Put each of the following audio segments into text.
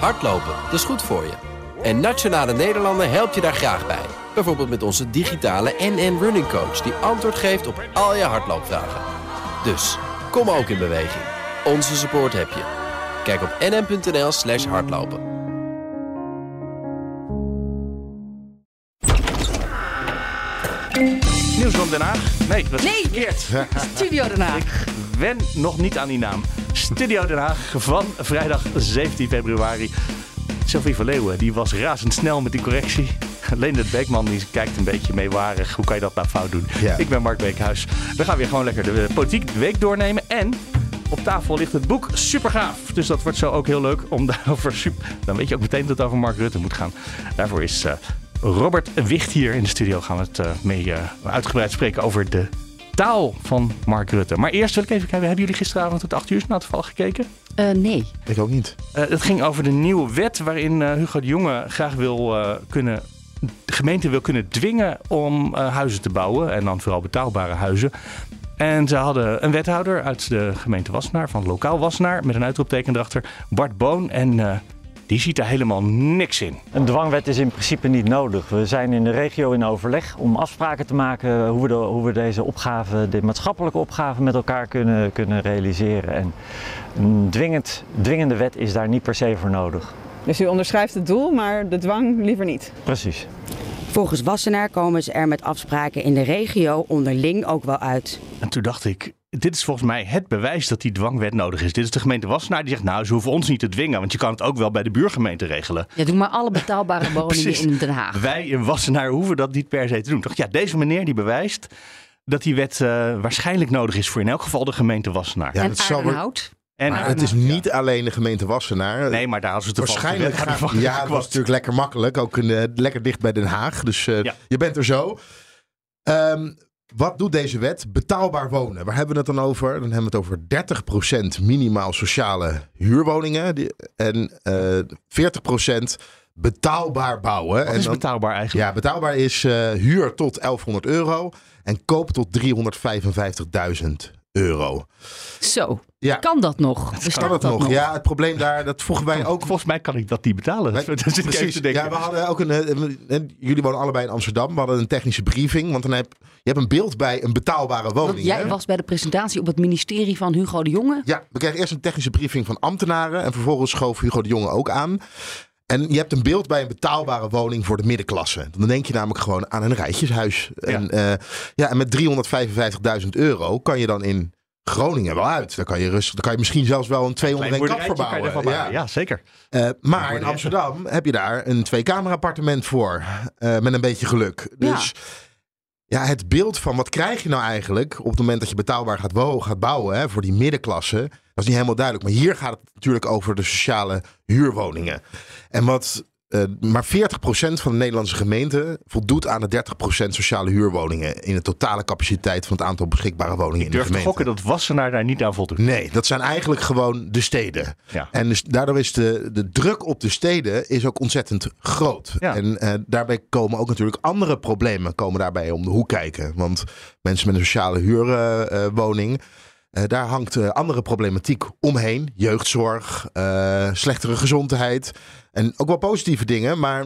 Hardlopen, dat is goed voor je. En Nationale Nederlanden helpt je daar graag bij. Bijvoorbeeld met onze digitale NN Running Coach... die antwoord geeft op al je hardloopvragen. Dus, kom ook in beweging. Onze support heb je. Kijk op nn.nl slash hardlopen. Nieuws van Den Haag? Nee, dat is Nee. verkeerd. Studio Den Haag. Ik wen nog niet aan die naam. Studio Den Haag van vrijdag 17 februari. Sophie van Leeuwen die was razendsnel met die correctie. Leendert Beekman die kijkt een beetje meewarig. Hoe kan je dat nou fout doen? Ja. Ik ben Mark Beekhuis. We gaan weer gewoon lekker de politiek de week doornemen. En op tafel ligt het boek Supergaaf. Dus dat wordt zo ook heel leuk om daarover... Super... Dan weet je ook meteen dat het over Mark Rutte moet gaan. Daarvoor is eh, Robert Wicht hier in de studio. Gaan we het eh, mee eh, uitgebreid spreken over de taal van Mark Rutte. Maar eerst wil ik even kijken. Hebben jullie gisteravond tot 8 uur toevallig gekeken? Eh, nee. Ik ook niet. Eh, het ging over de nieuwe wet waarin eh, Hugo de Jonge graag wil eh, kunnen. De gemeente wil kunnen dwingen om eh, huizen te bouwen. En dan vooral betaalbare huizen. En ze hadden een wethouder uit de gemeente Wassenaar, van lokaal Wassenaar, met een uitroepteken erachter, Bart Boon. En eh, die ziet er helemaal niks in. Een dwangwet is in principe niet nodig. We zijn in de regio in overleg om afspraken te maken hoe we, de, hoe we deze opgave, de maatschappelijke opgave met elkaar kunnen, kunnen realiseren. En een dwingend, dwingende wet is daar niet per se voor nodig. Dus u onderschrijft het doel, maar de dwang liever niet. Precies. Volgens Wassenaar komen ze er met afspraken in de regio onderling ook wel uit. En toen dacht ik, dit is volgens mij het bewijs dat die dwangwet nodig is. Dit is de gemeente Wassenaar die zegt, nou, ze hoeven ons niet te dwingen, want je kan het ook wel bij de buurgemeente regelen. Ja, doe maar alle betaalbare woningen in Den Haag. Wij in Wassenaar hoeven dat niet per se te doen. Toch? Ja, deze meneer die bewijst dat die wet eh, waarschijnlijk nodig is voor in elk geval de gemeente Wassenaar. Ja, en dat zal wel- Aardenhout. en Maar het is niet alleen de gemeente Wassenaar. Nee, maar daar hadden ze Waarschijnlijk gaan, van ja, het was natuurlijk lekker makkelijk. Ook een, lekker dicht bij Den Haag. Dus eh, Ja. je bent er zo. Ehm, wat doet deze wet? Betaalbaar wonen. Waar hebben we het dan over? Dan hebben we het over 30% minimaal sociale huurwoningen. En eh 40% betaalbaar bouwen. Wat en is dan- betaalbaar eigenlijk? Ja, betaalbaar is eh, huur tot 1100 euro. En koop tot 355.000 euro. Zo, Ja, kan dat nog? Bestaat kan het dat nog? Ja, het probleem daar, dat vroegen wij ook Volgens mij kan ik dat niet betalen. Precies. Ja, we hadden ook een. eh, eh, Jullie wonen allebei in Amsterdam. We hadden een technische briefing. Want dan heb je hebt een beeld bij een betaalbare woning. Want jij hè? was bij de presentatie op het ministerie van Hugo de Jonge. Ja, we kregen eerst een technische briefing van ambtenaren. En vervolgens schoof Hugo de Jonge ook aan. En je hebt een beeld bij een betaalbare woning voor de middenklasse. Dan denk je namelijk gewoon aan een rijtjeshuis. En, eh, ja, en met 355.000 euro kan je dan in Groningen wel uit. Dan kan je, rustig, dan kan je misschien zelfs wel een twee onder Klein één kap boerderijtje kan je verbouwen. maken. Ja, zeker. Eh, maar in Amsterdam heb je daar een twee-kamer appartement voor. eh, met een beetje geluk. Dus ja. Het beeld van wat krijg je nou eigenlijk op het moment dat je betaalbaar gaat, wo- gaat bouwen hè, voor die middenklasse. Dat is niet helemaal duidelijk. Maar hier gaat het natuurlijk over de sociale huurwoningen. En wat. Eh, maar 40% van de Nederlandse gemeenten voldoet aan de 30% sociale huurwoningen. in de totale capaciteit van het aantal beschikbare woningen Ik in de durf te gemeente. gokken dat Wassenaar daar niet aan voldoet. Nee, dat zijn eigenlijk gewoon de steden. Ja. En dus daardoor is de, de druk op de steden is ook ontzettend groot. Ja. En eh, daarbij komen ook natuurlijk andere problemen komen daarbij om de hoek kijken. Want mensen met een sociale huurwoning, eh, daar hangt eh, andere problematiek omheen. Jeugdzorg, eh, slechtere gezondheid en ook wel positieve dingen. Maar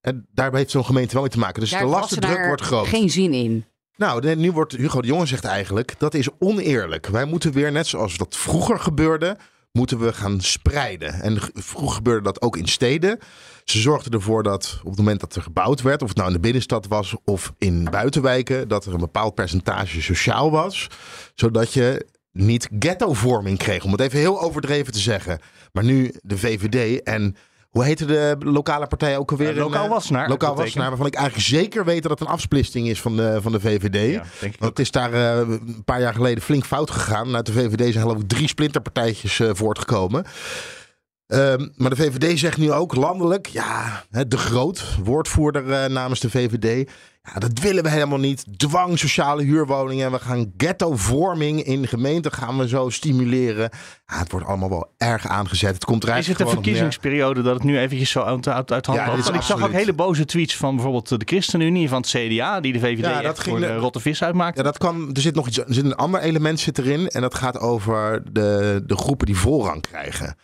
en daar heeft zo'n gemeente wel mee te maken. Dus Daar de heeft lastendruk wordt groot. Geen zin in. Nou, de- nu wordt Hugo de Jonge zegt eigenlijk dat is oneerlijk. Wij moeten weer, net zoals dat vroeger gebeurde, moeten we gaan spreiden. En g- vroeger gebeurde dat ook in steden. Ze zorgden ervoor dat op het moment dat er gebouwd werd, of het nou in de binnenstad was of in buitenwijken, dat er een bepaald percentage sociaal was, zodat je niet ghettovorming kreeg, om het even heel overdreven te zeggen. Maar nu de VVD en hoe heette de lokale partij ook alweer? Eh, Lokaal eh, Wassenaar, Lokaal. Wassenaar, waarvan ik eigenlijk zeker weet dat het een afsplitsing is van de, van de VVD. Ja, Want het is daar eh, een paar jaar geleden flink fout gegaan. Uit de VVD zijn geloof ik drie splinterpartijtjes voortgekomen. Ehm, maar de VVD zegt nu ook landelijk, ja, de groot, woordvoerder namens de VVD. Ja, dat willen we helemaal niet. Dwang sociale huurwoningen. We gaan ghetto-vorming in gemeenten gaan we zo stimuleren. Ja, het wordt allemaal wel erg aangezet. Het komt er Is het een verkiezingsperiode dat het nu eventjes zo uit, uit, uit hand Ja, loopt? Want ik zag ook hele boze tweets van bijvoorbeeld de ChristenUnie, van het CDA, die de VVD Ja, dat ging voor de de- rotte vis uitmaakt. Ja, dat kan. Er zit nog iets. Er zit een ander element zit erin. En dat gaat over de, de groepen die voorrang krijgen.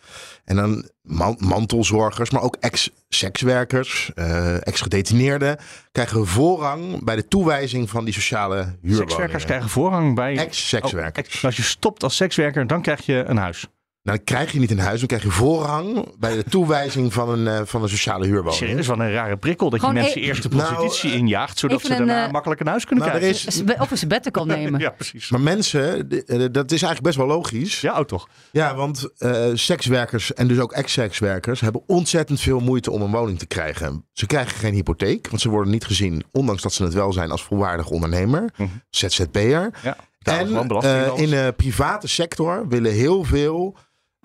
En dan man- mantelzorgers, maar ook ex-sekswerkers, eh, ex-gedetineerden. krijgen voorrang bij de toewijzing van die sociale huurwoningen. Sekswerkers krijgen voorrang bij... Ex-sekswerkers. Oh, ex- als je stopt als sekswerker, dan krijg je een huis. Nou, dan krijg je niet een huis, dan krijg je voorrang bij de toewijzing van een, eh, van een sociale huurwoning. Serieus, wat een rare prikkel dat Gewoon je mensen e- eerst de Nou, prostitutie injaagt, zodat ze daarna eh, makkelijk een huis kunnen er krijgen. is, Of een sabbatical nemen. Ja, precies. maar mensen, eh, dat is eigenlijk best wel logisch. Ja, ook toch. Ja, want eh, sekswerkers en dus ook ex-sekswerkers hebben ontzettend veel moeite om een woning te krijgen. Ze krijgen geen hypotheek, want ze worden niet gezien, ondanks dat ze het wel zijn, als volwaardig ondernemer, Mhm. ZZP'er. Ja. En eh, in de private sector willen heel veel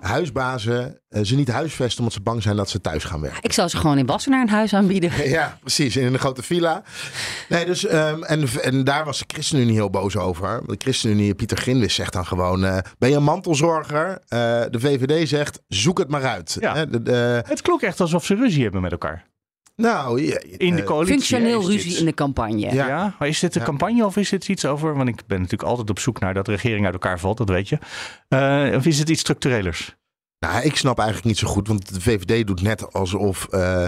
huisbazen eh, ze niet huisvesten omdat ze bang zijn dat ze thuis gaan werken. Ik zou ze gewoon in Wassenaar een huis aanbieden. Ja, precies. In een grote villa. Nee, dus, ehm, en, en daar was de ChristenUnie heel boos over. De ChristenUnie, Pieter Grinwis zegt dan gewoon... eh, ben je een mantelzorger? Eh, de VVD zegt, zoek het maar uit. Ja. Hè, de, de- Het klonk echt alsof ze ruzie hebben met elkaar. Nou, ja, In de eh, coalitie. Functioneel ruzie dit. in de campagne. Ja. Ja. maar is dit een Ja. campagne of is dit iets over? Want ik ben natuurlijk altijd op zoek naar dat de regering uit elkaar valt, dat weet je. Eh, of is het iets structurelers? nou, ik snap eigenlijk niet zo goed. Want de VVD doet net alsof eh,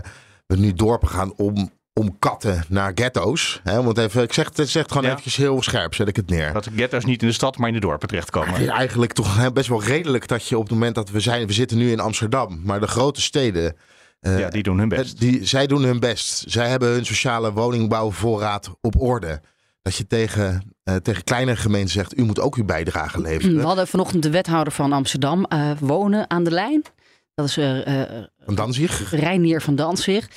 we nu dorpen gaan om, om katten naar ghetto's. Hè, want even, ik zeg, het zegt gewoon Ja. eventjes heel scherp, zet ik het neer. Dat de ghetto's niet in de stad, maar in de dorpen terechtkomen. Het is eigenlijk toch hè, best wel redelijk dat je op het moment dat we zijn, we zitten nu in Amsterdam, maar de grote steden, ja, die doen hun best. het- die, zij doen hun best. Zij hebben hun sociale woningbouwvoorraad op orde. Dat je tegen, eh, tegen kleine gemeenten zegt, u moet ook uw bijdrage We leveren. hadden vanochtend de wethouder van Amsterdam eh, wonen aan de lijn. Dat is zie je, Reinier van Danzig,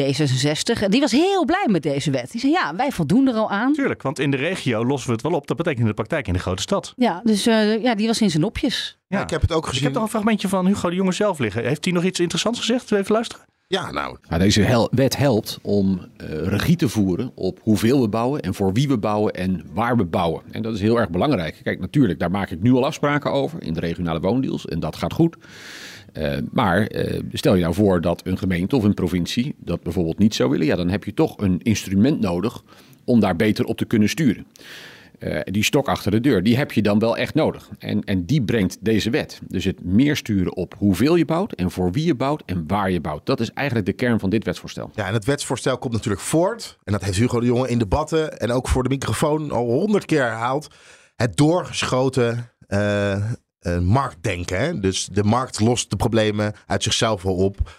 D66. Die was heel blij met deze wet. Die zei, ja, wij voldoen er al aan. Tuurlijk, want in de regio lossen we het wel op. Dat betekent in de praktijk in de grote stad. Ja, dus eh, ja, die was in zijn nopjes. Ja. ik heb het ook Ik gezien. heb toch een fragmentje van Hugo de Jonge zelf liggen. Heeft hij nog iets interessants gezegd? Even luisteren? Ja, nou, deze wet helpt om eh, regie te voeren op hoeveel we bouwen en voor wie we bouwen en waar we bouwen. En dat is heel erg belangrijk. Kijk, natuurlijk, daar maak ik nu al afspraken over in de regionale woondeals en dat gaat goed. Eh, maar eh, stel je nou voor dat een gemeente of een provincie dat bijvoorbeeld niet zou willen, ja, dan heb je toch een instrument nodig om daar beter op te kunnen sturen. Eh, die stok achter de deur, die heb je dan wel echt nodig. En, en die brengt deze wet. Dus het meer sturen op hoeveel je bouwt en voor wie je bouwt en waar je bouwt. Dat is eigenlijk de kern van dit wetsvoorstel. ja, en het wetsvoorstel komt natuurlijk voort. En dat heeft Hugo de Jonge in debatten en ook voor de microfoon al honderd keer herhaald. Het doorgeschoten eh, marktdenken. Hè? Dus de markt lost de problemen uit zichzelf wel op.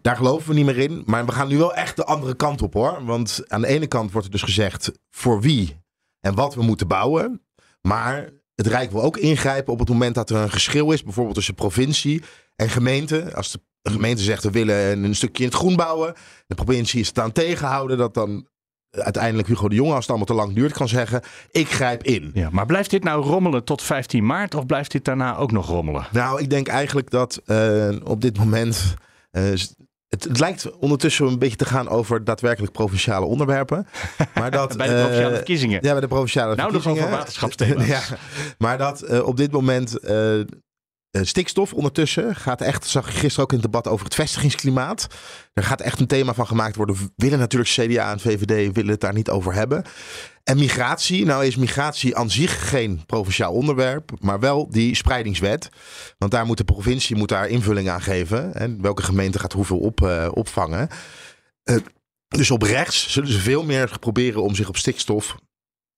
Daar geloven we niet meer in. Maar we gaan nu wel echt de andere kant op hoor. Want aan de ene kant wordt er dus gezegd voor wie en wat we moeten bouwen. Maar het Rijk wil ook ingrijpen op het moment dat er een geschil is. Bijvoorbeeld tussen provincie en gemeente. Als de gemeente zegt we willen een stukje in het groen bouwen. De provincie is het aan tegenhouden. Dat dan uiteindelijk Hugo de Jonge, als het allemaal te lang duurt, kan zeggen: ik grijp in. Ja, maar blijft dit nou rommelen tot 15 maart of blijft dit daarna ook nog rommelen? Nou, ik denk eigenlijk dat eh, op dit moment. eh, het, het lijkt ondertussen een beetje te gaan over daadwerkelijk provinciale onderwerpen. Maar dat, Bij de provinciale eh, verkiezingen. Ja, bij de provinciale Nou, nog verkiezingen. over waterschapsthema's. ja, maar dat eh, op dit moment eh, stikstof ondertussen gaat echt, zag ik gisteren ook in het debat over het vestigingsklimaat. Er gaat echt een thema van gemaakt worden. We willen natuurlijk CDA en VVD willen het daar niet over hebben. En migratie, nou is migratie aan zich geen provinciaal onderwerp, maar wel die spreidingswet. Want daar moet de provincie moet daar invulling aan geven. En welke gemeente gaat hoeveel op, eh, opvangen. Eh, dus op rechts zullen ze veel meer proberen om zich op stikstof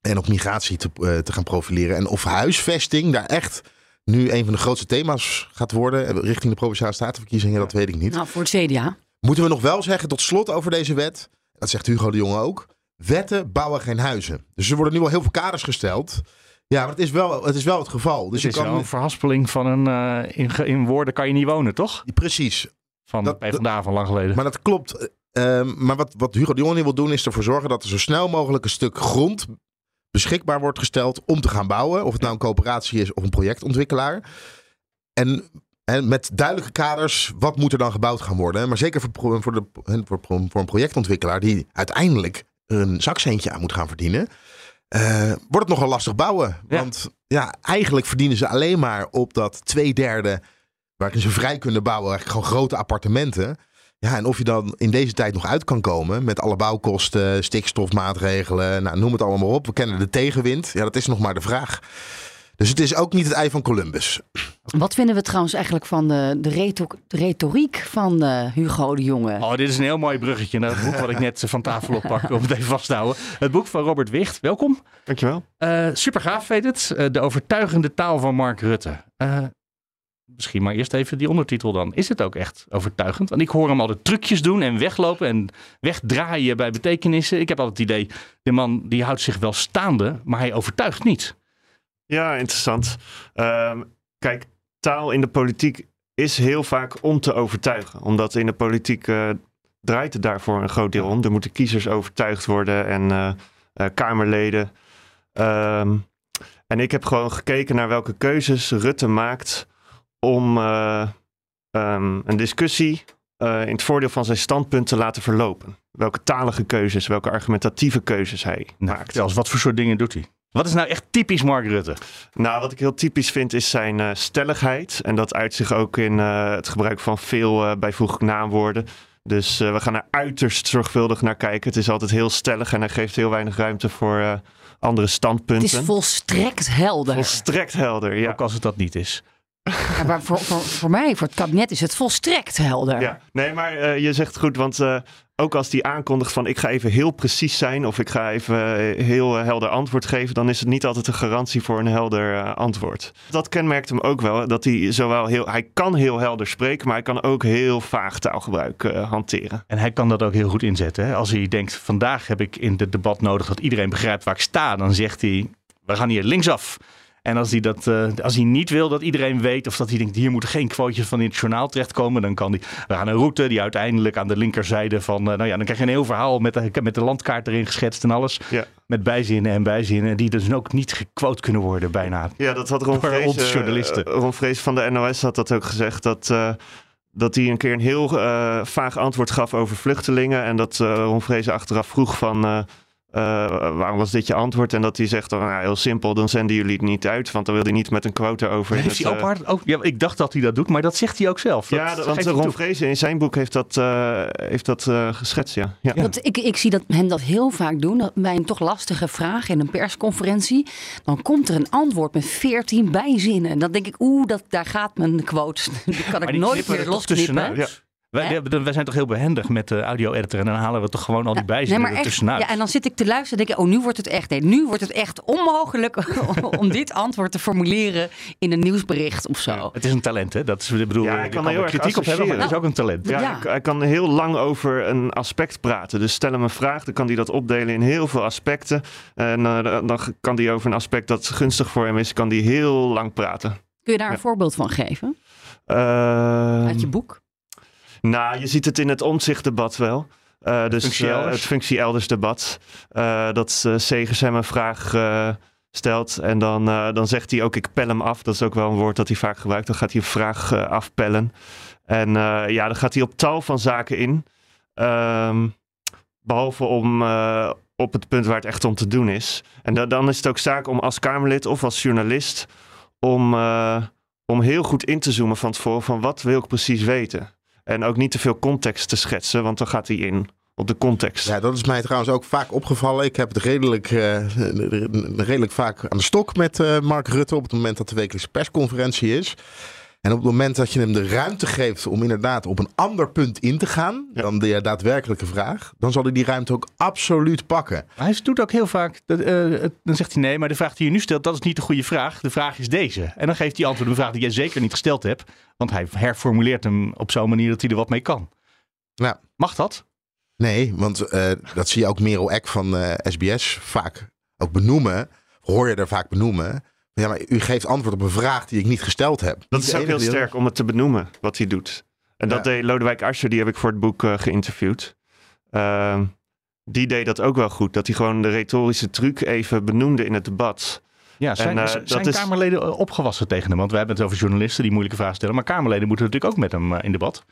en op migratie te, eh, te gaan profileren. En of huisvesting daar echt nu een van de grootste thema's gaat worden richting de provinciale statenverkiezingen, dat weet ik niet. Nou, voor het CDA. Moeten we nog wel zeggen, tot slot over deze wet, dat zegt Hugo de Jonge ook, wetten bouwen geen huizen. Dus er worden nu al heel veel kaders gesteld. Ja, maar het is wel het, is wel het geval. Dus Dus je is kan... een verhaspeling van een... eh, in, woorden kan je niet wonen, toch? Precies, Van Dat- PvdA van lang geleden. maar dat klopt. Ehm, maar wat, wat Hugo de Jonge nu wil doen, is ervoor zorgen dat er zo snel mogelijk een stuk grond beschikbaar wordt gesteld om te gaan bouwen. Of het nou een coöperatie is of een projectontwikkelaar. En, en met duidelijke kaders, wat moet er dan gebouwd gaan worden? Maar zeker voor, voor, de, voor, voor een projectontwikkelaar die uiteindelijk een zakcentje aan moet gaan verdienen, eh, wordt het nogal lastig bouwen. Ja. Want ja, eigenlijk verdienen ze alleen maar op dat twee derde waarin ze vrij kunnen bouwen, eigenlijk gewoon grote appartementen. Ja, en of je dan in deze tijd nog uit kan komen met alle bouwkosten, stikstofmaatregelen, nou, noem het allemaal maar op. We kennen de tegenwind. Ja, dat is nog maar de vraag. Dus het is ook niet het ei van Columbus. Wat vinden we trouwens eigenlijk van de, de, reto- de retoriek van eh, Hugo de Jonge? Oh, dit is een heel mooi bruggetje naar het boek wat ik net van tafel oppakte om het even vast te houden. Het boek van Robert Wicht. Welkom. Dankjewel. Eh super gaaf, weet het. Eh, de overtuigende taal van Mark Rutte. Eh, misschien maar eerst even die ondertitel dan. Is het ook echt overtuigend? Want ik hoor hem altijd trucjes doen en weglopen en wegdraaien bij betekenissen. Ik heb altijd het idee, de man die houdt zich wel staande, maar hij overtuigt niet. Ja, interessant. Ehm, kijk, taal in de politiek is heel vaak om te overtuigen. Omdat in de politiek eh, draait het daarvoor een groot deel om. Er moeten kiezers overtuigd worden en eh, eh, Kamerleden. Ehm, en ik heb gewoon gekeken naar welke keuzes Rutte maakt om eh, ehm, een discussie in het voordeel van zijn standpunt te laten verlopen. Welke talige keuzes, welke argumentatieve keuzes hij Nou, maakt. eens, wat voor soort dingen doet hij? Wat is nou echt typisch Mark Rutte? Nou, wat ik heel typisch vind is zijn eh, stelligheid. En dat uit zich ook in eh, het gebruik van veel eh, bijvoeglijk naamwoorden. Dus eh, we gaan er uiterst zorgvuldig naar kijken. Het is altijd heel stellig en hij geeft heel weinig ruimte voor eh, andere Het standpunten. is volstrekt helder. Volstrekt helder, ja. Ook als het dat niet is. Ja, maar voor, voor, voor mij, voor het kabinet, is het volstrekt helder. Ja, nee, maar eh, je zegt het goed, want eh, ook als die aankondigt van ik ga even heel precies zijn of ik ga even eh, heel helder antwoord geven, dan is het niet altijd een garantie voor een helder eh, antwoord. Dat kenmerkt hem ook wel, dat hij zowel heel, hij kan heel helder spreken, maar hij kan ook heel vaag taalgebruik eh, hanteren. En hij kan dat ook heel goed inzetten. Hè? Als hij denkt, vandaag heb ik in het debat nodig dat iedereen begrijpt waar ik sta. Dan zegt hij, we gaan hier linksaf. En als hij, dat, eh, als hij niet wil dat iedereen weet, of dat hij denkt, hier moeten geen quotejes van in het journaal terechtkomen, dan kan hij, we gaan een route die uiteindelijk aan de linkerzijde van, eh, nou ja, dan krijg je een heel verhaal met de, met de landkaart erin geschetst en alles. Ja. Met bijzinnen en bijzinnen, die dus ook niet gequote kunnen worden bijna. Ja, dat had Ron Vrees, eh, journalisten. Ron Vrees van de NOS had dat ook gezegd. Dat, dat hij een keer een heel vaag antwoord gaf over vluchtelingen. En dat eh Ron Vrees achteraf vroeg van... eh, waarom was dit je antwoord? En dat hij zegt, oh, nou, heel simpel, dan zenden jullie het niet uit. Want dan wil hij niet met een quote over. Heeft het, hij eh, ook, ja, ik dacht dat hij dat doet, maar dat zegt hij ook zelf. Dat ja, dat- want Ron. Vrees in zijn boek heeft dat, eh, heeft dat eh, geschetst, ja. ja. Dat, ik, ik zie dat hem dat heel vaak doen. Dat bij een toch lastige vraag in een persconferentie. Dan komt er een antwoord met veertien bijzinnen. En dan denk ik, oeh, dat, daar gaat mijn quote. Die kan Maar ik nooit meer er losknippen. Wij, wij- zijn toch heel behendig met de audio-editor en dan halen we toch gewoon al die Nee, bijzinnen er tussenuit. ja, en dan zit ik te luisteren en denk ik, oh, nu wordt het echt, nee, nu wordt het echt onmogelijk om dit antwoord te formuleren in een nieuwsbericht of zo. Het is een talent, hè? Dat is, ik bedoel, Ja, je kan heel er erg kritiek op hebben, maar het is ook een talent. Ja, Ja. Kan heel lang over een aspect praten. Dus stel hem een vraag, dan kan hij dat opdelen in heel veel aspecten. En eh, dan kan hij over een aspect dat gunstig voor hem is, kan hij heel lang praten. Kun je daar een voorbeeld van geven Ehm, uit je boek? Nou, je ziet het in het omzichtdebat wel. Eh, dus eh, het functie elders debat. Eh, dat Segers hem een vraag stelt. En dan, dan zegt hij ook, ik pel hem af. Dat is ook wel een woord dat hij vaak gebruikt. Dan gaat hij een vraag afpellen. En ja, dan gaat hij op tal van zaken in. Ehm, behalve om, op het punt waar het echt om te doen is. En da- dan is het ook zaak om als Kamerlid of als journalist... om, om heel goed in te zoomen van tevoren... van wat wil ik precies weten. En ook niet te veel context te schetsen, want dan gaat hij in op de context. Ja, dat is mij trouwens ook vaak opgevallen. Ik heb het redelijk, eh, redelijk vaak aan de stok met eh, Mark Rutte op het moment dat de wekelijkse persconferentie is. En op het moment dat je hem de ruimte geeft om inderdaad op een ander punt in te gaan Ja. dan de daadwerkelijke vraag, dan zal hij die ruimte ook absoluut pakken. Hij doet ook heel vaak, dat, eh, dan zegt hij nee, maar de vraag die je nu stelt, dat is niet de goede vraag. De vraag is deze. En dan geeft hij antwoord op een vraag die jij zeker niet gesteld hebt. Want hij herformuleert hem op zo'n manier dat hij er wat mee kan. Ja. Mag dat? Nee, want eh, dat zie je ook Merel Eck van eh, SBS vaak ook benoemen. Hoor je er vaak benoemen. Ja, maar u geeft antwoord op een vraag die ik niet gesteld heb. Dat Niet is ook heel sterk om het te benoemen wat hij doet. En dat Ja. deed Lodewijk Asscher, die heb ik voor het boek eh, geïnterviewd. Ehm, die deed dat ook wel goed. Dat hij gewoon de retorische truc even benoemde in het debat. Ja, zijn, En, eh, zijn is- Kamerleden eh, opgewassen tegen hem? Want we hebben het over journalisten die moeilijke vragen stellen. Maar Kamerleden moeten natuurlijk ook met hem eh, in debat.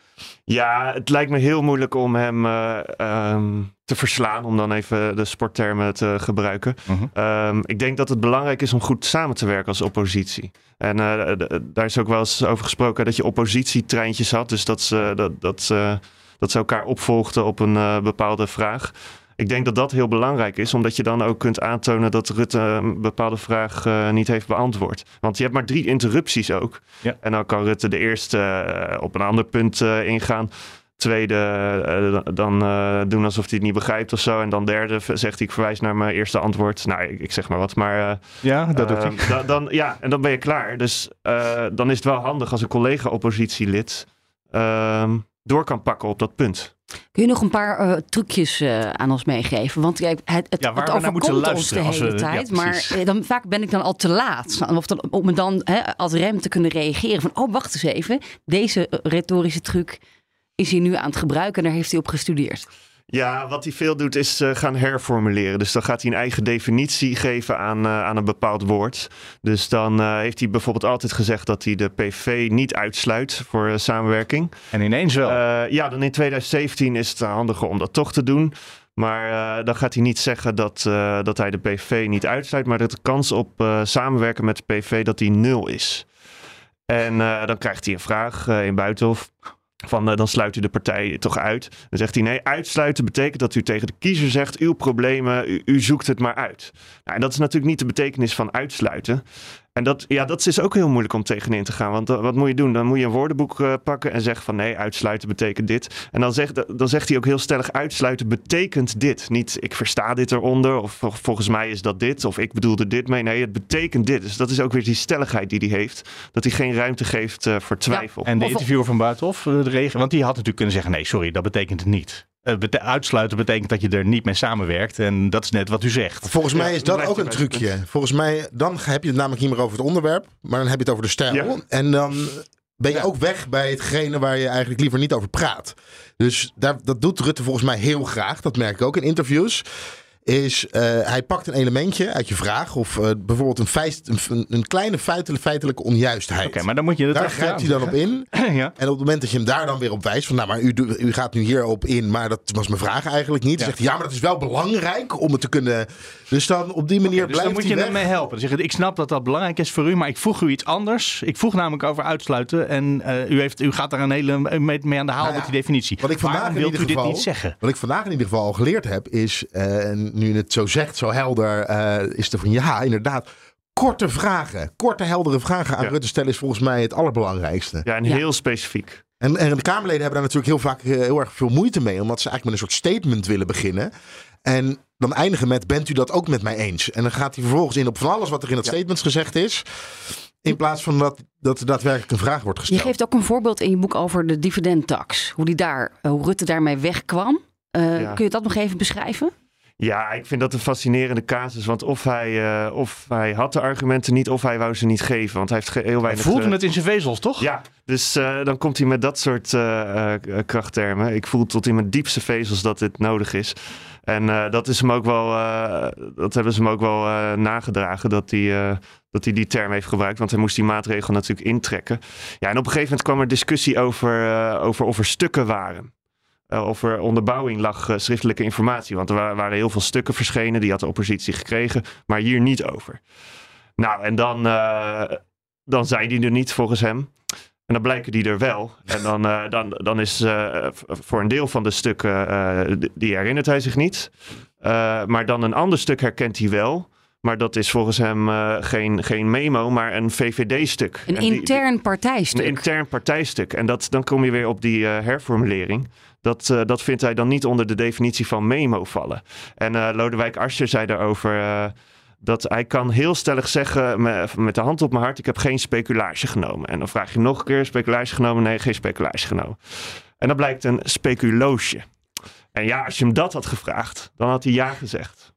Ja, het lijkt me heel moeilijk om hem eh, ehm, te verslaan, om dan even de sporttermen te gebruiken. Mhm. Ehm, ik denk dat het belangrijk is om goed samen te werken als oppositie. En d- d- daar is ook wel eens over gesproken dat je oppositietreintjes had. Dus dat ze, dat, dat, ze- dat ze elkaar opvolgden op een bepaalde vraag. Ik denk dat dat heel belangrijk is, omdat je dan ook kunt aantonen dat Rutte een bepaalde vraag eh, niet heeft beantwoord. Want je hebt maar drie interrupties ook. Ja. En dan kan Rutte de eerste eh, op een ander punt eh, ingaan. Tweede, eh, dan eh, doen alsof hij het niet begrijpt of zo. En dan derde zegt hij, ik verwijs naar mijn eerste antwoord. Nou, ik, ik zeg maar wat, maar... eh, Ja, dat doet hij. eh, da- dan, ja, en dan ben je klaar. Dus eh, dan is het wel handig als een collega-oppositielid ehm, door kan pakken op dat punt. Kun je nog een paar eh, trucjes eh, aan ons meegeven? Want kijk, het, het, Ja, het overkomt ons de hele we- ja, tijd. maar eh, dan, vaak ben ik dan al te laat. Of dan, om me dan hè, als rem te kunnen reageren. Van, oh, wacht eens even. Deze retorische truc is hij nu aan het gebruiken. En daar heeft hij op gestudeerd. Ja, wat hij veel doet is eh, gaan herformuleren. Dus dan gaat hij een eigen definitie geven aan, eh, aan een bepaald woord. Dus dan eh, heeft hij bijvoorbeeld altijd gezegd dat hij de PV niet uitsluit voor samenwerking. En ineens wel. Ja, dan in 2017 is het handiger om dat toch te doen. Maar dan gaat hij niet zeggen dat, dat hij de PV niet uitsluit, maar dat de kans op samenwerken met de PV dat die nul is. En dan krijgt hij een vraag in Buitenhof. Van eh, dan sluit u de partij toch uit. Dan zegt hij nee, uitsluiten betekent dat u tegen de kiezer zegt: uw problemen, u, u zoekt het maar uit. Nou, en dat is natuurlijk niet de betekenis van uitsluiten. En dat, ja, dat is ook heel moeilijk om tegenin te gaan. Want eh, wat moet je doen? Dan moet je een woordenboek eh, pakken en zeggen van nee, uitsluiten betekent dit. En dan zegt, dan zegt hij ook heel stellig, uitsluiten betekent dit. Niet ik versta dit eronder of vol- volgens mij is dat dit of ik bedoelde dit mee. Nee, het betekent dit. Dus dat is ook weer die stelligheid die hij heeft. Dat hij geen ruimte geeft eh, voor twijfel. en de interviewer van Buitenhof, de regen, want die had natuurlijk kunnen zeggen: nee, sorry, dat betekent het niet. Bete- uitsluiten betekent dat je er niet mee samenwerkt. En dat is net wat u zegt. Volgens mij is dat ook een trucje. Volgens mij, dan heb je het namelijk niet meer over het onderwerp, maar dan heb je het over de stijl. Ja. En dan ben je ook weg bij hetgene waar je eigenlijk liever niet over praat. Dus daar, dat doet Rutte volgens mij heel graag. Dat merk ik ook in interviews. Is eh, hij pakt een elementje uit je vraag. Of eh, bijvoorbeeld een, feit, een, een kleine feitelijke, feitelijke onjuistheid. Oké, maar dan moet je het daar grijpt hij dan op in. ja. En op het moment dat je hem daar dan weer op wijst. Van nou, maar u, u gaat nu hierop in. Maar dat was mijn vraag eigenlijk niet. Dan Ja. zegt hij ja, maar dat is wel belangrijk om het te kunnen. Dus dan op die manier Dus blijft dan moet je weg. hem mee helpen. Dan zeg je, ik snap dat dat belangrijk is voor u, maar ik vroeg u iets anders. Ik vroeg namelijk over uitsluiten en eh, u, heeft, u gaat daar een hele mee, mee aan de haal Nou ja, met die definitie. Wat ik vandaag Waarom in ieder dit geval- niet zeggen? Wat ik vandaag in ieder geval al geleerd heb, is, en nu je het zo zegt, zo helder, eh, is er van ja, inderdaad. Korte vragen, korte heldere vragen aan Ja. Rutte stellen is volgens mij het allerbelangrijkste. Ja, en Ja. heel specifiek. En, en de Kamerleden hebben daar natuurlijk heel vaak eh, heel erg veel moeite mee, omdat ze eigenlijk met een soort statement willen beginnen. En dan eindigen met, bent u dat ook met mij eens? En dan gaat hij vervolgens in op van alles wat er in dat statement gezegd is. In plaats van dat, dat er daadwerkelijk een vraag wordt Je gesteld. geeft ook een voorbeeld in je boek over de dividendtax. Hoe, die daar, eh, hoe Rutte daarmee wegkwam. Eh, Ja. Kun je dat nog even beschrijven? Ja, ik vind dat een fascinerende casus. Want of hij, eh, of hij had de argumenten niet, of hij wou ze niet geven. Want hij heeft heel Hij weinig... voelde eh, het in zijn vezels, toch? Ja, dus eh, dan komt hij met dat soort krachttermen. Ik voel tot in mijn diepste vezels dat dit nodig is. En dat is hem ook wel, dat hebben ze hem ook wel nagedragen dat hij, dat hij die term heeft gebruikt. Want hij moest die maatregel natuurlijk intrekken. Ja, en op een gegeven moment kwam er discussie over, over of er stukken waren. Eh, of er onderbouwing lag, eh, schriftelijke informatie. Want er wa- waren heel veel stukken verschenen, die had de oppositie gekregen, maar hier niet over. Nou, en dan, eh, dan zijn die er niet volgens hem. En dan blijken die er wel. En dan, dan, dan is voor een deel van de stukken, die herinnert hij zich niet. Maar dan een ander stuk herkent hij wel. Maar dat is volgens hem geen, geen memo, maar een VVD-stuk. Een En die- intern partijstuk. een intern partijstuk. En dat, dan kom je weer op die herformulering. Dat, eh, dat vindt hij dan niet onder de definitie van memo vallen. En eh, Lodewijk Asscher zei daarover eh, dat hij kan heel stellig zeggen met, de hand op mijn hart, ik heb geen speculage genomen. En dan vraag je nog een keer, speculage genomen? Nee, geen speculage genomen. En dat blijkt een speculoosje. En ja, als je hem dat had gevraagd, dan had hij ja gezegd.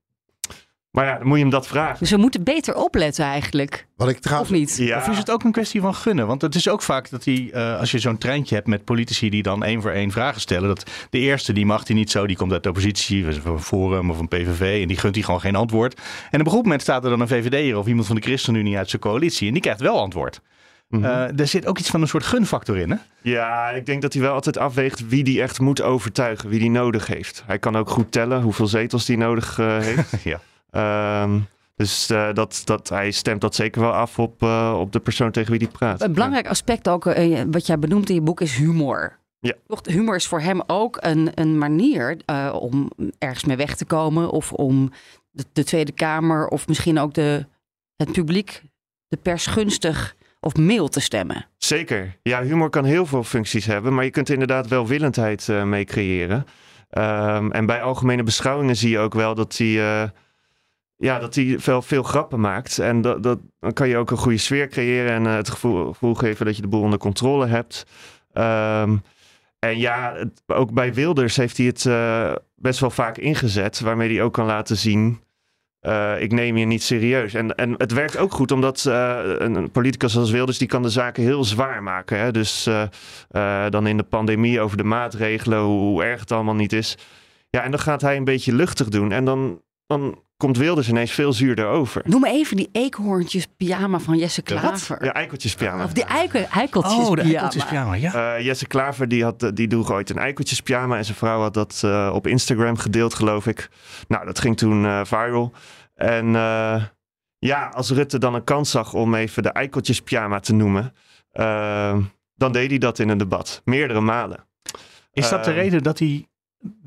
Maar ja, dan moet je hem dat vragen. Dus we moeten beter opletten eigenlijk. Wat ik Of trouwens... niet? Ja, Of is het ook een kwestie van gunnen? Want het is ook vaak dat die, eh, als je zo'n treintje hebt met politici die dan één voor één vragen stellen, dat de eerste die mag die niet zo, die komt uit de oppositie, van een Forum of een PVV, en die gunt die gewoon geen antwoord. En op een gegeven moment staat er dan een VVD'er of iemand van de ChristenUnie uit zijn coalitie en die krijgt wel antwoord. Mhm. Eh, er zit ook iets van een soort gunfactor in, hè? Ja, ik denk dat hij wel altijd afweegt wie die echt moet overtuigen, wie die nodig heeft. Hij kan ook goed tellen hoeveel zetels die nodig eh, heeft. Ja. Ehm, dus eh, dat, dat, hij stemt dat zeker wel af op, eh, op de persoon tegen wie hij praat. Een belangrijk aspect ook, eh, wat jij benoemt in je boek, is humor. Ja. Toch, humor is voor hem ook een, een manier om ergens mee weg te komen. Of om de, de Tweede Kamer of misschien ook de, het publiek, de pers gunstig of mild te stemmen. Zeker. Ja, humor kan heel veel functies hebben, maar je kunt er inderdaad welwillendheid mee creëren. Ehm, en bij algemene beschouwingen zie je ook wel dat hij, ja, dat hij veel, veel grappen maakt. En dat, dat, dan kan je ook een goede sfeer creëren en eh, het gevoel, geven dat je de boel onder controle hebt. Ehm, en ja, ook bij Wilders heeft hij het eh, best wel vaak ingezet, waarmee hij ook kan laten zien. eh, ik neem je niet serieus. En, en het werkt ook goed, omdat een, een politicus als Wilders, die kan de zaken heel zwaar maken. Hè? Dus dan in de pandemie over de maatregelen, hoe, hoe erg het allemaal niet is. Ja, en dan gaat hij een beetje luchtig doen. En dan, dan komt Wilders ineens veel zuurder over. Noem even die eekhoorntjes pyjama van Jesse De? Klaver. Ja, eikeltjes pyjama. Of die eikel, eikeltjes Oh, de pyjama. eikeltjes pyjama, ja. Eh, Jesse Klaver die, had, die droeg ooit een eikeltjes pyjama en zijn vrouw had dat eh, op Instagram gedeeld, geloof ik. Nou, dat ging toen eh, viral. En eh, ja, als Rutte dan een kans zag om even de eikeltjes pyjama te noemen, dan deed hij dat in een debat. Meerdere malen. Is dat de reden dat hij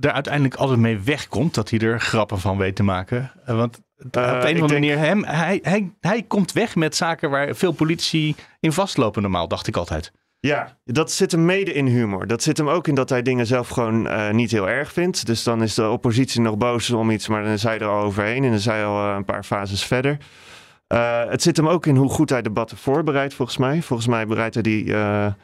er uiteindelijk altijd mee wegkomt? Dat hij er grappen van weet te maken? Eh, Want op Eh, een of andere manier, hem, hij, hij, hij komt weg met zaken waar veel politici in vastlopen normaal, dacht ik altijd. Ja, dat zit hem mede in humor. Dat zit hem ook in dat hij dingen zelf gewoon eh, niet heel erg vindt. Dus dan is de oppositie nog boos om iets, maar dan is hij er al overheen en dan is hij al een paar fases verder. Het zit hem ook in hoe goed hij debatten voorbereidt, volgens mij. Volgens mij bereidt hij die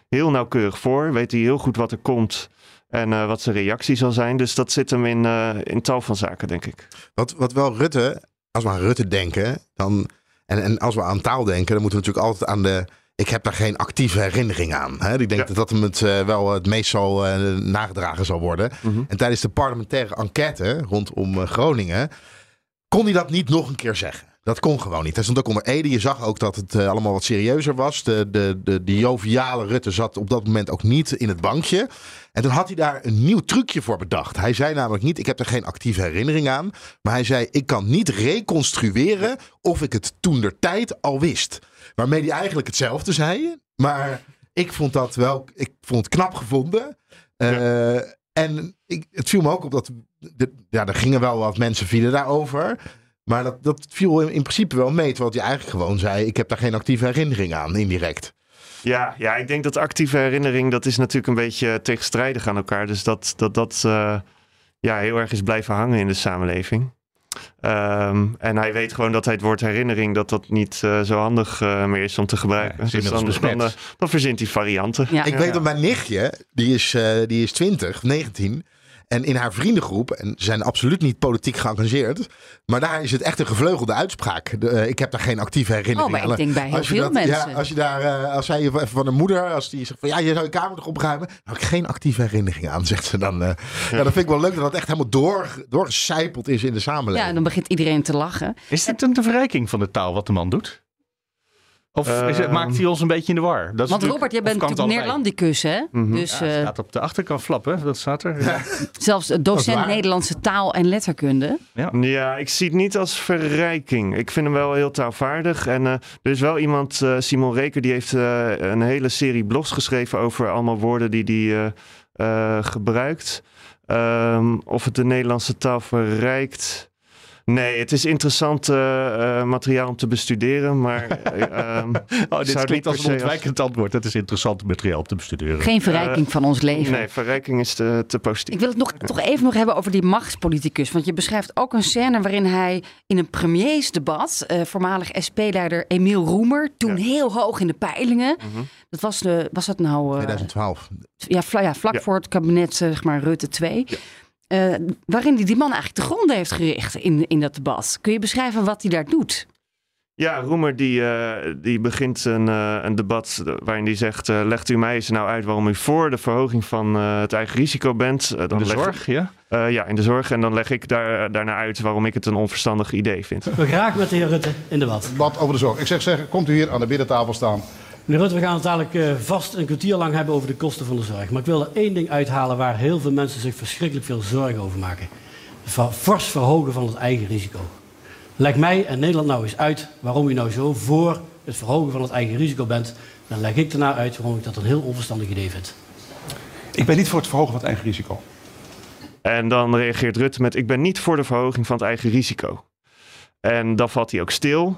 heel nauwkeurig voor. Weet hij heel goed wat er komt en eh, wat zijn reactie zal zijn. Dus dat zit hem in, eh, in tal van zaken, denk ik. Wat, wat wel Rutte, als we aan Rutte denken, dan, en, en als we aan taal denken, dan moeten we natuurlijk altijd aan de. Ik heb daar geen actieve herinnering aan. Hè? Ik denk Ja. dat dat hem het eh, wel het meest zal nagedragen zal worden. Mhm. En tijdens de parlementaire enquête rondom Groningen kon hij dat niet nog een keer zeggen. Dat kon gewoon niet. Hij stond ook onder Ede. Je zag ook dat het eh, allemaal wat serieuzer was. De, de, de, de joviale Rutte zat op dat moment ook niet in het bankje. En toen had hij daar een nieuw trucje voor bedacht. Hij zei namelijk niet, ik heb er geen actieve herinnering aan. Maar hij zei, ik kan niet reconstrueren of ik het toen der tijd al wist. Waarmee hij eigenlijk hetzelfde zei. Maar ik vond dat wel, ik vond het knap gevonden. Eh, En ik, het viel me ook op dat, de, ja, er gingen wel wat mensen vielen daarover. Maar dat, dat viel in, in principe wel mee. Terwijl hij eigenlijk gewoon zei, ik heb daar geen actieve herinnering aan, indirect. Ja, ja, ik denk dat actieve herinnering, dat is natuurlijk een beetje tegenstrijdig aan elkaar. Dus dat dat, dat eh, ja, heel erg is blijven hangen in de samenleving. Ehm, en hij weet gewoon dat hij het woord herinnering, dat dat niet eh, zo handig eh, meer is om te gebruiken. Ja, dus dan, dan, besmet. dan verzint hij varianten. Ja. Ik weet dat mijn nichtje, die is, eh, die is 20, 19. En in haar vriendengroep, en ze zijn absoluut niet politiek geëngageerd. Maar daar is het echt een gevleugelde uitspraak. De, eh, ik heb daar geen actieve herinnering Oh, maar aan. ik denk bij heel Als je veel dat- mensen. Ja, als je daar, eh, als zij even van een moeder, als die zegt van ja, je zou je kamer nog opruimen. Heb ik geen actieve herinnering aan, zegt ze dan. eh. ja. dat vind ik wel leuk dat dat echt helemaal door, doorgecijpeld is in de samenleving. Ja, en dan begint iedereen te lachen. Is dit een verrijking van de taal wat de man doet? Of is het, maakt hij ons een beetje in de war? Dat is Want Robert, jij bent natuurlijk allebei? Neerlandicus, hè? Mhm. Dus Ja, het eh, staat op de achterkant flappen, dat staat er. Ja. zelfs docent. Nederlandse taal en letterkunde. Ja, ik zie het niet als verrijking. Ik vind hem wel heel taalvaardig. En eh, er is wel iemand, eh, Simon Reker, die heeft eh, een hele serie blogs geschreven over allemaal woorden die hij gebruikt. Ehm, of het de Nederlandse taal verrijkt. Nee, het is interessant eh, eh, materiaal om te bestuderen, maar... ehm, Oh, dit het klinkt niet als een ontwijkend antwoord. Dat is interessant materiaal om te bestuderen. Geen verrijking van ons leven. Nee, verrijking is te, te positief. Ik wil het nog, toch even nog hebben over die machtspoliticus. Want je beschrijft ook een scène waarin hij in een premiersdebat, eh, voormalig SP-leider Emiel Roemer, toen Ja. heel hoog in de peilingen. Mhm. Dat was, de, was dat nou... eh, 2012. ja, vla- ja, vlak Ja. voor het kabinet, zeg maar, Rutte 2. Eh, waarin hij die man eigenlijk te gronden heeft gericht in, in dat debat. Kun je beschrijven wat hij daar doet? Ja, Roemer die, eh, die begint een, eh, een debat waarin hij zegt... eh, legt u mij eens nou uit waarom u voor de verhoging van eh, het eigen risico bent. In de leg- zorg, ja? Eh, ja, in de zorg. En dan leg ik daar, daarna uit waarom ik het een onverstandig idee vind. We graag met de heer Rutte in debat. Debat over de zorg. Ik zeg zeggen, komt u hier aan de middentafel staan. Meneer Rutte, we gaan het dadelijk eh, vast een kwartier lang hebben over de kosten van de zorg. Maar ik wil er één ding uithalen waar heel veel mensen zich verschrikkelijk veel zorgen over maken. Het fors verhogen van het eigen risico. Leg mij en Nederland nou eens uit waarom u nou zo voor het verhogen van het eigen risico bent. Dan leg ik daarna uit waarom ik dat een heel onverstandig idee vind. Ik ben niet voor het verhogen van het eigen risico. En dan reageert Rutte met: Ik ben niet voor de verhoging van het eigen risico. En dan valt hij ook stil.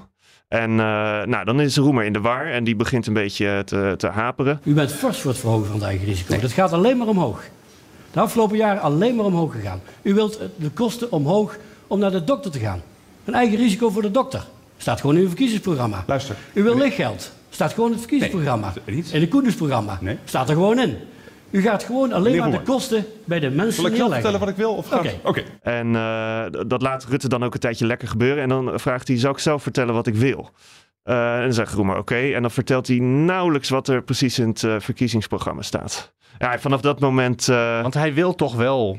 En eh, nou, dan is Roemer in de war en die begint een beetje te, te haperen. U bent fors voor het verhogen van het eigen risico. Dat gaat alleen maar omhoog. De afgelopen jaren alleen maar omhoog gegaan. U wilt eh, de kosten omhoog om naar de dokter te gaan. Een eigen risico voor de dokter. Staat gewoon in uw verkiezingsprogramma. Luister. U wil lichtgeld. Staat gewoon in het verkiezingsprogramma. In het Koendersprogramma. Nee. Staat er gewoon in. U gaat gewoon alleen Meneer maar de Roemer. kosten bij de mensen Zal ik zelf neerleggen. vertellen wat ik wil? Of Oké. Oké. En eh, dat laat Rutte dan ook een tijdje lekker gebeuren. En dan vraagt hij: Zou ik zelf vertellen wat ik wil? Eh, en dan zegt Roemer oké. En dan vertelt hij nauwelijks wat er precies in het eh, verkiezingsprogramma staat. Ja, vanaf dat moment. eh, Want hij wil toch wel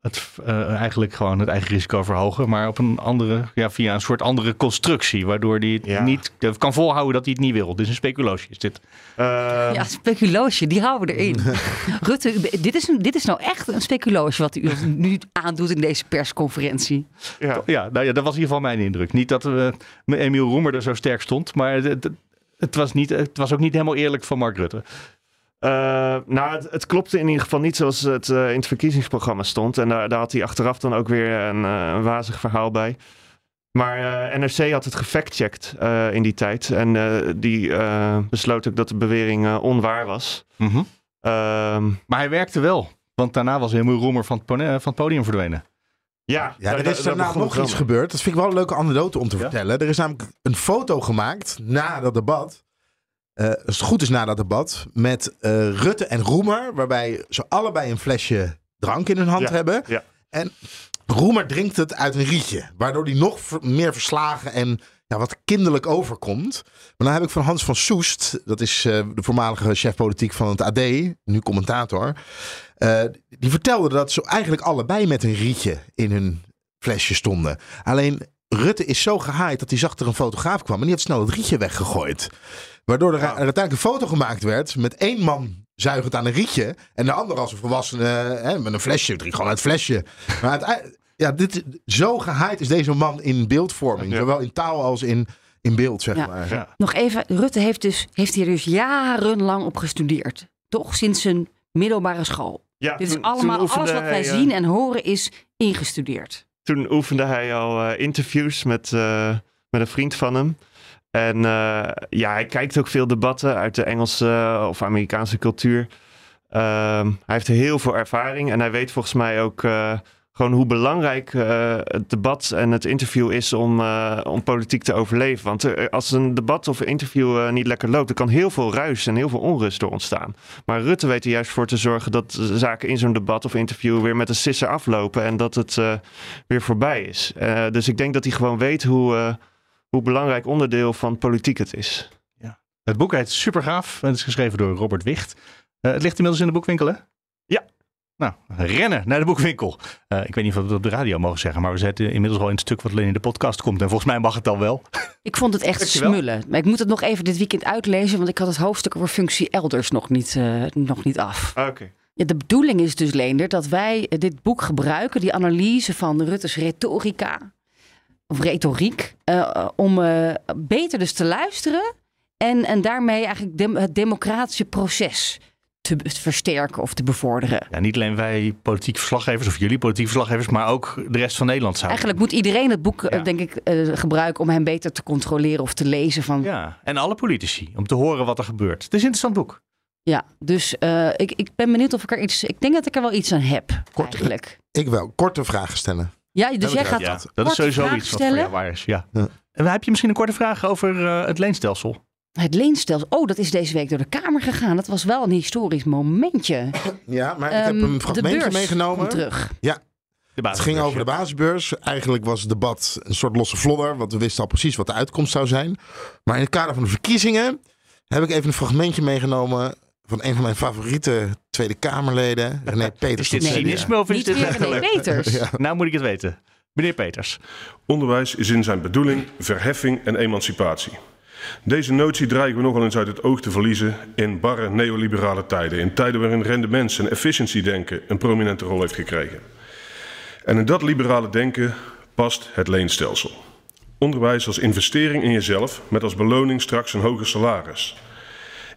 het, eh, eigenlijk gewoon het eigen risico verhogen, maar op een andere, ja, via een soort andere constructie, waardoor hij het Ja. niet eh, kan volhouden dat hij het niet wil. Dit is een speculatie, is dit. eh, Ja, speculoosje, die houden we erin. Rutte, dit is, een, dit is nou echt een speculoosje wat u ons nu aandoet in deze persconferentie. ja. Ja, nou ja, dat was in ieder geval mijn indruk. Niet dat uh, Emiel Roemer er zo sterk stond, maar het, het, het was niet, het was ook niet helemaal eerlijk van Mark Rutte. Eh, nou, het, het klopte in ieder geval niet zoals het eh, in het verkiezingsprogramma stond. En daar, daar had hij achteraf dan ook weer een, eh, een wazig verhaal bij. Maar eh, NRC had het gefactcheckt eh in die tijd. En eh, die eh, besloot ook dat de bewering eh, onwaar was. Mhm. Ehm, Maar hij werkte wel, want daarna was Emiel Roemer van het, van het podium verdwenen. ja, Ja, er is daar daarna nog iets gebeurd. Dat vind ik wel een leuke anekdote om te vertellen. Er is namelijk een foto gemaakt na dat debat. Eh, als het goed is na dat debat. Met eh, Rutte en Roemer. Waarbij ze allebei een flesje drank in hun hand Ja, hebben. ja. En Roemer drinkt het uit een rietje. Waardoor hij nog meer verslagen en ja, wat kinderlijk overkomt. Maar dan heb ik van Hans van Soest. Dat is eh, de voormalige chef politiek van het AD. Nu commentator. eh, die vertelde dat ze eigenlijk allebei met een rietje in hun flesje stonden. Alleen Rutte is zo gehaaid dat hij zag dat er een fotograaf kwam. En die heeft snel het rietje weggegooid. Waardoor er, er uiteindelijk een foto gemaakt werd met één man zuigend aan een rietje. En de ander als een volwassene hè, met een flesje. Drinkt gewoon uit het flesje. Maar uiteindelijk, ja, dit, zo gehaaid is deze man in beeldvorming. Ja. Zowel in taal als in, in beeld, zeg Ja. maar. Ja. Nog even, Rutte heeft, dus, heeft hier dus jarenlang op gestudeerd. Toch sinds zijn middelbare school. Ja, Dit is toen- allemaal, toen oefende alles wat wij hij, eh, zien en horen is ingestudeerd. Toen oefende hij al eh, interviews met, eh, met een vriend van hem. En eh, ja, hij kijkt ook veel debatten uit de Engelse of Amerikaanse cultuur. Ehm, hij heeft heel veel ervaring en hij weet volgens mij ook gewoon hoe belangrijk eh, het debat en het interview is om, eh, om politiek te overleven. Want eh, als een debat of interview niet lekker loopt, dan kan heel veel ruis en heel veel onrust door ontstaan. Maar Rutte weet er juist voor te zorgen dat zaken in zo'n debat of interview weer met een sisser aflopen en dat het weer voorbij is. Dus ik denk dat hij gewoon weet hoe, hoe belangrijk onderdeel van politiek het is. Het boek heet Supergaaf en het is geschreven door Robert Wicht. Het ligt inmiddels in de boekwinkel, hè? Nou, rennen naar de boekwinkel. Eh, ik weet niet of we dat op de radio mogen zeggen, maar we zetten inmiddels al in het stuk wat alleen in de podcast komt. En volgens mij mag het al wel. Ik vond het echt Dankjewel. smullen. Maar ik moet het nog even dit weekend uitlezen, want ik had het hoofdstuk over functie elders nog niet, eh, nog niet af. Oké. Ja, de bedoeling is dus, Leender, dat wij eh, dit boek gebruiken, die analyse van Rutte's retorica, of retoriek, om beter dus te luisteren en, en daarmee eigenlijk het democratische proces te versterken of te bevorderen. Ja, niet alleen wij politieke verslaggevers of jullie politieke verslaggevers, maar ook de rest van Nederland zou. Eigenlijk moet iedereen het boek, eh, Ja. denk ik, eh, gebruiken om hem beter te controleren of te lezen. Van, ja. Ja, en alle politici, om te horen wat er gebeurt. Het is een interessant boek. dus eh, ik, ik ben benieuwd of ik er iets... Ik denk dat ik er wel iets aan heb, Kort. eigenlijk. Ik wel. Korte vragen stellen. Ja, dus Dat jij gaat. Ja, dat is sowieso iets wat voor jou waar is. Ja. Ja. En heb je misschien een korte vraag over eh, het leenstelsel? Het leenstelsel. Oh, dat is deze week door de Kamer gegaan. Dat was wel een historisch momentje. Ja, maar ik Ehm, heb een de fragmentje beurs meegenomen. komt terug. Het basisbeurs, ging over ja. de basisbeurs. Eigenlijk was het debat een soort losse vlodder, want we wisten al precies wat de uitkomst zou zijn. Maar in het kader van de verkiezingen heb ik even een fragmentje meegenomen van een van mijn favoriete Tweede Kamerleden, René Peters. Is dit het cynisme of is Niet dit René? Peters. Ja. Nou moet ik het weten. Meneer Peters. Onderwijs is in zijn bedoeling verheffing en emancipatie. Deze notie dreigen we nogal eens uit het oog te verliezen in barre neoliberale tijden. In tijden waarin rendements- en efficiëntiedenken een prominente rol heeft gekregen. En in dat liberale denken past het leenstelsel. Onderwijs als investering in jezelf met als beloning straks een hoger salaris.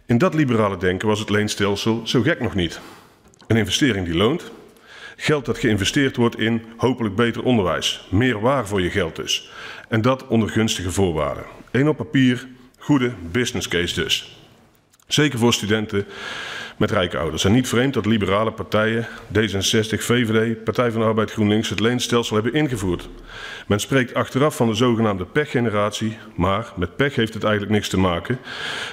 In dat liberale denken was het leenstelsel zo gek nog niet. Een investering die loont, Geld dat geïnvesteerd wordt in hopelijk beter onderwijs. Meer waar voor je geld dus. En dat onder gunstige voorwaarden. Eén op papier, goede business case dus. Zeker voor studenten met rijke ouders. En niet vreemd dat liberale partijen, D66, VVD, Partij van de Arbeid, GroenLinks, het leenstelsel hebben ingevoerd. Men spreekt achteraf van de zogenaamde pechgeneratie, maar met pech heeft het eigenlijk niks te maken.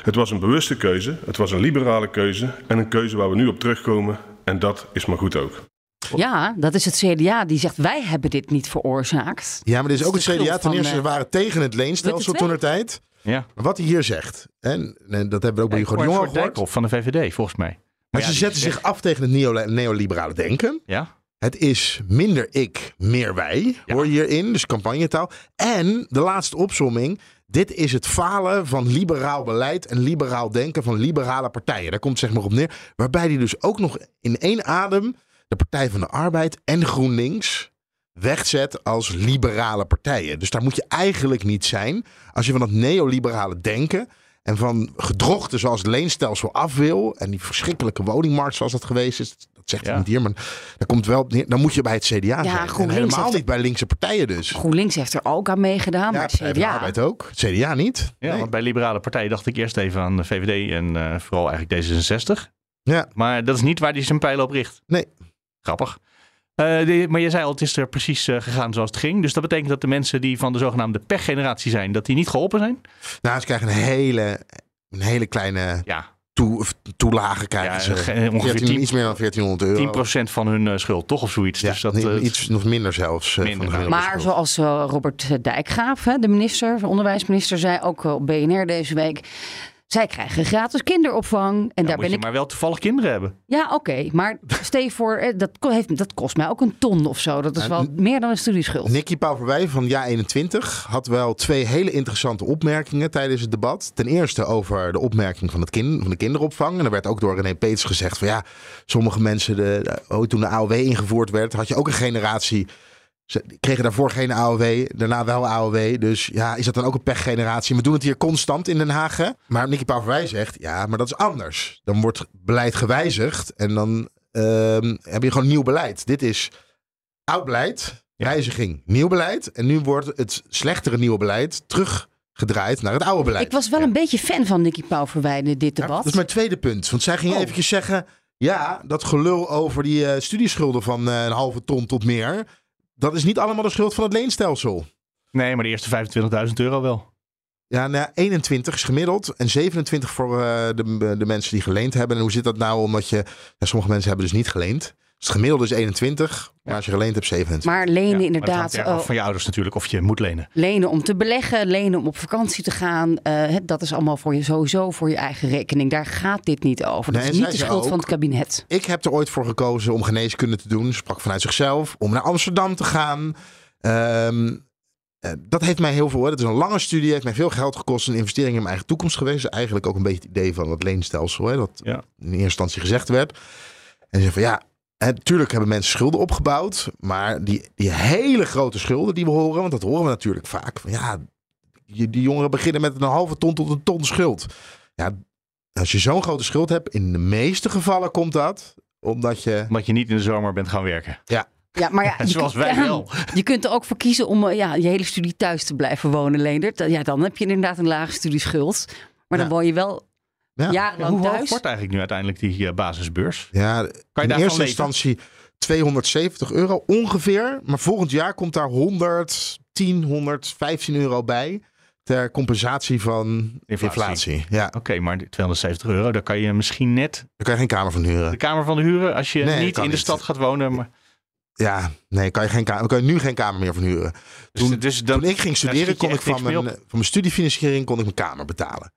Het was een bewuste keuze, het was een liberale keuze en een keuze waar we nu op terugkomen. En dat is maar goed ook. Ja, dat is het CDA die zegt wij hebben dit niet veroorzaakt. Ja, maar dit is ook het CDA. Ten van, eerste, ze eh, waren tegen het leenstelsel toen er tijd. Ja. Wat hij hier zegt, en, en dat hebben we ook bij Hugo de Jonge gehoord. Van de VVD, volgens mij. Maar ja, ze zetten zich af tegen het neo- neoliberale denken. Ja. Het is minder ik, meer wij, hoor je hierin. Dus campagnetaal. En de laatste opsomming. Dit is het falen van liberaal beleid en liberaal denken van liberale partijen. Daar komt het zeg maar op neer. Waarbij die dus ook nog in één adem de Partij van de Arbeid en GroenLinks wegzet als liberale partijen. Dus daar moet je eigenlijk niet zijn als je van dat neoliberale denken en van gedrochten zoals het leenstelsel af wil en die verschrikkelijke woningmarkt zoals dat geweest is. Dat zegt hij niet hier, maar daar komt wel. Dan moet je bij het CDA zijn. En GroenLinks helemaal niet bij linkse partijen dus. GroenLinks heeft er ook aan meegedaan, maar het Partij van de CDA... Arbeid ook. Het CDA niet. Ja, want bij liberale partijen dacht ik eerst even aan de VVD en eh, vooral eigenlijk D66. Ja. Maar dat is niet waar hij zijn pijlen op richt. Nee. Grappig. Eh, de- maar je zei al, het is er precies eh, gegaan zoals het ging. Dus dat betekent dat de mensen die van de zogenaamde pechgeneratie zijn, dat die niet geholpen zijn? Nou, ze krijgen een hele, een hele kleine ja. toe, toelage. Krijgen Ja, ze. ge- ongeveer 14 10 iets meer dan 1400 euro. 10% van hun eh, schuld, toch? Of zoiets. Ja, dus dat, niet- eh, iets nog minder zelfs. eh, van gemiddelde Maar schuld. zoals eh, Robert Dijkgraaf, hè, de minister, de onderwijsminister, zei ook eh, op BNR deze week. Zij krijgen gratis kinderopvang. En daar moet ben je ik. maar wel toevallig kinderen hebben. Ja, oké. maar stel je voor, eh, dat, heeft, dat kost mij ook een ton of zo. Dat is wel meer dan een studieschuld. Nicky Pauverwij van Ja 21 had wel twee hele interessante opmerkingen tijdens het debat. Ten eerste over de opmerking van, het kind, van de kinderopvang. En er werd ook door René Peters gezegd van ja, sommige mensen, de, de- oh, toen de AOW ingevoerd werd, had je ook een generatie. Ze kregen daarvoor geen AOW, daarna wel AOW. Dus ja, is dat dan ook een pechgeneratie? We doen het hier constant in Den Haag. hè? Maar Nicky Pauverwij zegt, ja, maar dat is anders. Dan wordt beleid gewijzigd en dan ehm, heb je gewoon nieuw beleid. Dit is oud beleid, wijziging, nieuw beleid. En nu wordt het slechtere nieuwe beleid teruggedraaid naar het oude beleid. Ik was wel een beetje fan van Nicky Pauverwijn in dit debat. Dat is mijn tweede punt. Want zij ging Oh. eventjes zeggen... Ja, dat gelul over die eh, studieschulden van eh, een halve ton tot meer... dat is niet allemaal de schuld van het leenstelsel. Nee, maar de eerste 25.000 euro wel. Ja, nou, 21 is gemiddeld en 27 voor eh, de, de mensen die geleend hebben. En hoe zit dat nou? Omdat je, ja, sommige mensen hebben dus niet geleend. Dus het gemiddelde is 21, maar als je geleend hebt 27. Maar lenen Maar inderdaad. af eh, van je ouders natuurlijk, of je moet lenen. lenen om te beleggen, lenen om op vakantie te gaan. eh, het- dat is allemaal voor je sowieso voor je eigen rekening. Daar gaat dit niet over. Dat Nee, is niet de schuld van het kabinet. Ik heb er ooit voor gekozen om geneeskunde te doen. Sprak vanuit zichzelf. Om naar Amsterdam te gaan. Ehm, eh, dat heeft mij heel veel. Hè. Dat is een lange studie. Heeft mij veel geld gekost. Een investering in mijn eigen toekomst geweest. Dus eigenlijk ook een beetje het idee van het leenstelsel. Hè, dat in eerste instantie gezegd werd. En ze zei van ja. Natuurlijk hebben mensen schulden opgebouwd. Maar die, die hele grote schulden die we horen. Want dat horen we natuurlijk vaak. Van ja, die, jongeren beginnen met een halve ton tot een ton schuld. Ja, als je zo'n grote schuld hebt, in de meeste gevallen komt dat omdat je. Omdat je niet in de zomer bent gaan werken. Ja. Ja, maar ja, je Zoals kunt- wij wel. Je kunt er ook voor kiezen om eh, ja, je hele studie thuis te blijven wonen, Leendert. Ja, dan heb je inderdaad een lage studieschuld. Maar dan woon je wel Ja. jarenlang Hoe hoog thuis. wordt eigenlijk nu uiteindelijk die eh, basisbeurs? Ja, Kan je in eerste leven? instantie 270 euro ongeveer. Maar volgend jaar komt daar 110, 115 euro bij. Ter compensatie van inflatie. Ja. Oké, maar die 270 euro, daar kan je misschien net Daar kan je geen kamer van huren. de kamer van huren als je Nee, niet in de niet. stad gaat wonen. Maar Ja, nee, kan je, geen kamer, kan je nu geen kamer meer van huren. Toen, dus dan, toen ik ging studeren, kon ik van mijn, van mijn studiefinanciering kon ik mijn kamer betalen.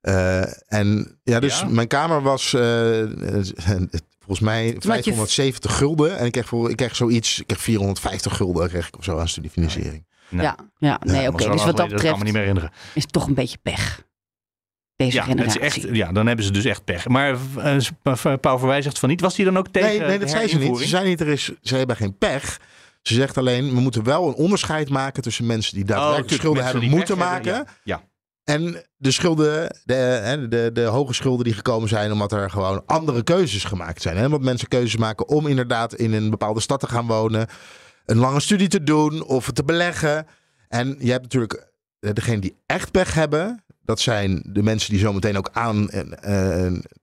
Eh, en ja, dus Ja? mijn kamer was eh, eh, volgens mij je- 570 gulden. En ik kreeg, voor, ik kreeg zoiets, ik kreeg 450 gulden kreeg ik of zo aan studiefinanciering. Nee. Ja, ja, nee, oké. Dus wat dat geleden, kan me betreft niet meer herinneren. is het toch een beetje pech. Deze Ja, het is generatie. echt, ja, dan hebben ze dus echt pech. Maar uh, Pauw Verwij zegt van niet. Was hij dan ook tegen Nee, nee, dat zei ze niet. Ze zei niet, er is, ze hebben geen pech. Ze zegt alleen, we moeten wel een onderscheid maken tussen mensen die daadwerkelijk tuurlijk, schulden mensen hebben die moeten hebben, maken. ja. En de schulden, de, de, de hoge schulden die gekomen zijn omdat er gewoon andere keuzes gemaakt zijn. Hè? Omdat mensen keuzes maken om inderdaad in een bepaalde stad te gaan wonen, een lange studie te doen of te beleggen. En je hebt natuurlijk eh, degene die echt pech hebben. Dat zijn de mensen die zometeen ook aan,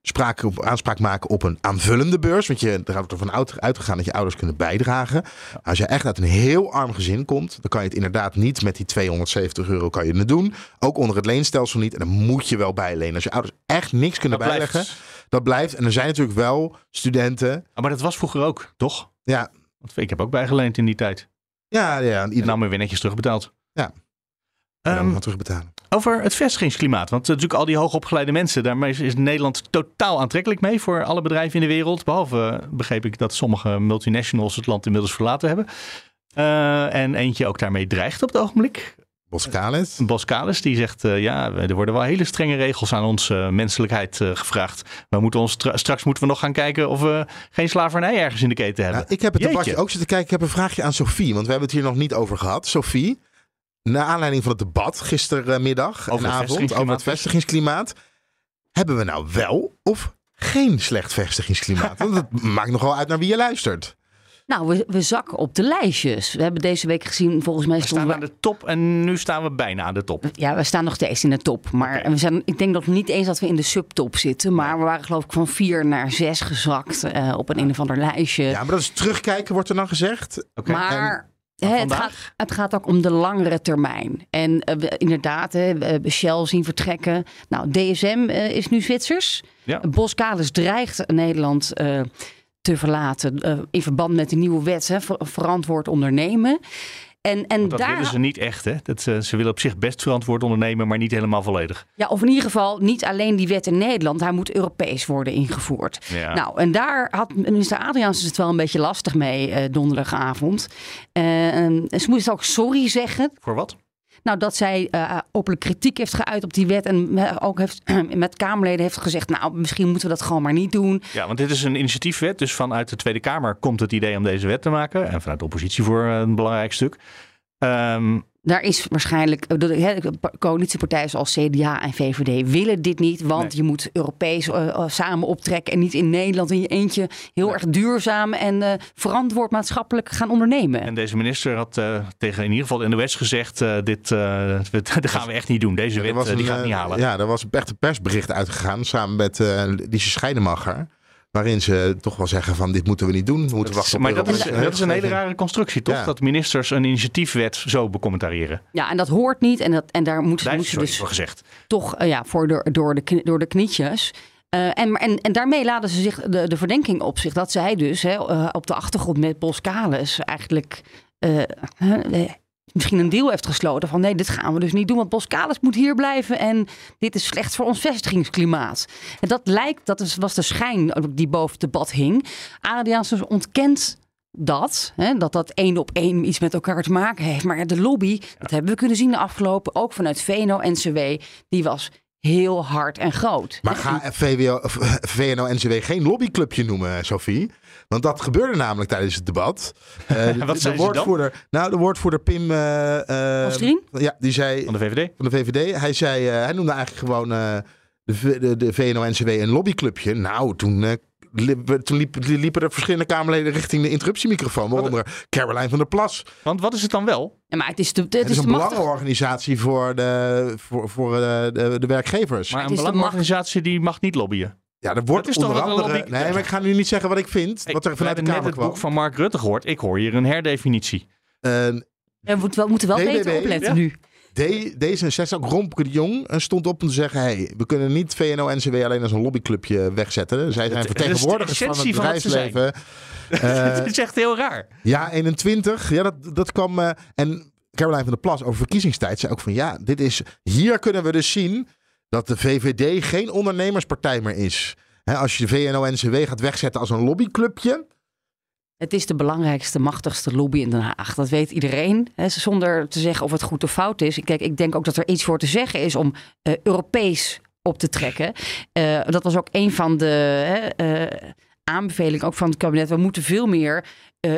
spraak, op, aanspraak maken op een aanvullende beurs. Want je, er gaat ervan uit- uitgegaan dat je ouders kunnen bijdragen. Als je echt uit een heel arm gezin komt, dan kan je het inderdaad niet met die 270 euro kan je het doen. Ook onder het leenstelsel niet. En dan moet je wel bijlenen. Als je ouders echt niks kunnen Dat blijft. bijleggen, dat blijft. En er zijn natuurlijk wel studenten. Ah, maar dat was vroeger ook, toch? Ja, Want ik heb ook bijgeleend in die tijd. ja, ja. En Ieder, dan weer netjes terugbetaald. Ja. Ehm, dan terugbetalen. over het vestigingsklimaat. Want natuurlijk al die hoogopgeleide mensen, daarmee is- is Nederland totaal aantrekkelijk mee voor alle bedrijven in de wereld. Behalve begreep ik dat sommige multinationals het land inmiddels verlaten hebben. Eh, en eentje ook daarmee dreigt op het ogenblik. Boskalis. Boskalis die zegt, eh, ja, er worden wel hele strenge regels aan onze menselijkheid eh, gevraagd. We moeten ons tra- straks moeten we nog gaan kijken of we geen slavernij ergens in de keten hebben. Nou, ik heb het Jeetje. debatje ook zitten kijken. Ik heb een vraagje aan Sophie, want we hebben het hier nog niet over gehad. Sophie, naar aanleiding van het debat gistermiddag Over en avond over vestigingsklimaat. het vestigingsklimaat. Hebben we nou wel of geen slecht vestigingsklimaat? Want het maakt nogal uit naar wie je luistert. Nou, we, we zakken op de lijstjes. We hebben deze week gezien, volgens mij We staan stonden aan we... de top en nu staan we bijna aan de top. Ja, we staan nog steeds in de top. Maar we zijn, ik denk nog niet eens dat we in de subtop zitten. Maar we waren geloof ik van vier naar zes gezakt eh, op een een of ander lijstje. Ja, maar dat is terugkijken, wordt er dan gezegd. Oké. Maar En het, gaat, het gaat ook om de langere termijn. En we- inderdaad, hè, we hebben Shell zien vertrekken. Nou, DSM eh, is nu Zwitsers. Ja. Boskalis dreigt Nederland eh, te verlaten. in verband met de nieuwe wet, hè, ver- verantwoord ondernemen. En, en Dat daar, willen ze niet echt. Hè? Dat, ze willen op zich best verantwoord ondernemen, maar niet helemaal volledig. ja, of in ieder geval niet alleen die wet in Nederland. Hij moet Europees worden ingevoerd. Ja. Nou, en daar had minister Adriaans het wel een beetje lastig mee eh, donderdagavond. Eh, en ze moest ook sorry zeggen. Voor wat? Nou, dat zij eh openlijk kritiek heeft geuit op die wet. En eh, ook heeft, met Kamerleden heeft gezegd... nou, misschien moeten we dat gewoon maar niet doen. Ja, want dit is een initiatiefwet. Dus vanuit de Tweede Kamer komt het idee om deze wet te maken. En vanuit de oppositie voor eh, een belangrijk stuk. Ehm, Daar is waarschijnlijk... De, coalitiepartijen zoals CDA en VVD willen dit niet. Want Nee. je moet Europees eh, eh, samen optrekken... en niet in Nederland in je eentje heel erg duurzaam... en eh, verantwoord maatschappelijk gaan ondernemen. en deze minister had eh, tegen in ieder geval de NOS gezegd... eh, dit, eh, dat gaan we echt niet doen. Deze wet was die een, gaat niet halen. Ja, er was echt een persbericht uitgegaan samen met uh, Liesje Scheidemacher. Waarin ze toch wel zeggen van dit moeten we niet doen. We moeten wachten op maar dat is, dat is een hele rare constructie, toch? Ja. Dat ministers een initiatiefwet zo becommentariëren. Ja, en dat hoort niet. En, dat, en daar moeten Daar moet ze dus voor gezegd. toch eh, ja, voor door, door, de, door de knietjes. Eh, en, en, en daarmee laden ze zich de, de verdenking op zich dat zij dus hè, eh, op de achtergrond met Boskalis eigenlijk misschien een deal heeft gesloten van nee, dit gaan we dus niet doen, want Boskalis moet hier blijven en dit is slecht voor ons vestigingsklimaat. En dat lijkt, dat was de schijn die boven het debat hing. Adriaans dus ontkent dat, hè, dat dat één op één iets met elkaar te maken heeft. Maar de lobby, dat hebben we kunnen zien de afgelopen, ook vanuit VNO-NCW, die was heel hard en groot. Maar ga VWO, eh, VNO-NCW geen lobbyclubje noemen, Sophie. Want dat gebeurde namelijk tijdens het debat. Eh, de, Wat de zei ze woordvoerder, Nou, de woordvoerder Pim... eh, eh, Osterien? ja, die zei... Van de VVD? Van de VVD. Hij, zei, eh, hij noemde eigenlijk gewoon eh, de, de, de VNO-NCW een lobbyclubje. Nou, toen... eh, toen liep- liepen er verschillende Kamerleden richting de interruptiemicrofoon. Waaronder Caroline van der Plas. Want wat is het dan wel? Ja, maar het is, de, het Het is de een belangenorganisatie voor de, voor, voor de, de werkgevers. Maar Het een is de belangenorganisatie die mag niet lobbyen. Ja, er wordt toch onder een andere... lobby- Nee, maar ik ga nu niet zeggen wat ik vind. Hey, wat er vanuit de hebben net Kamer het boek van Mark Rutte gehoord. Ik hoor hier een herdefinitie. Eh, We moeten wel, moeten wel beter opletten ja. nu. D, D66, ook Romke de Jong, eh, stond op om te zeggen... Hey, we kunnen niet VNO-NCW alleen als een lobbyclubje wegzetten. Zij zijn vertegenwoordigers van het bedrijfsleven. Eh, Het is echt heel raar. Ja, 21. Ja, dat, dat kwam. eh, en Caroline van der Plas over verkiezingstijd zei ook van ja, dit is. Hier kunnen we dus zien dat de VVD geen ondernemerspartij meer is. Als je de VNO-NCW gaat wegzetten als een lobbyclubje. Het is de belangrijkste, machtigste lobby in Den Haag. Dat weet iedereen. Zonder te zeggen of het goed of fout is. Kijk, ik denk ook dat er iets voor te zeggen is om eh, Europees op te trekken. Eh, dat was ook een van de eh, aanbevelingen ook van het kabinet. We moeten veel meer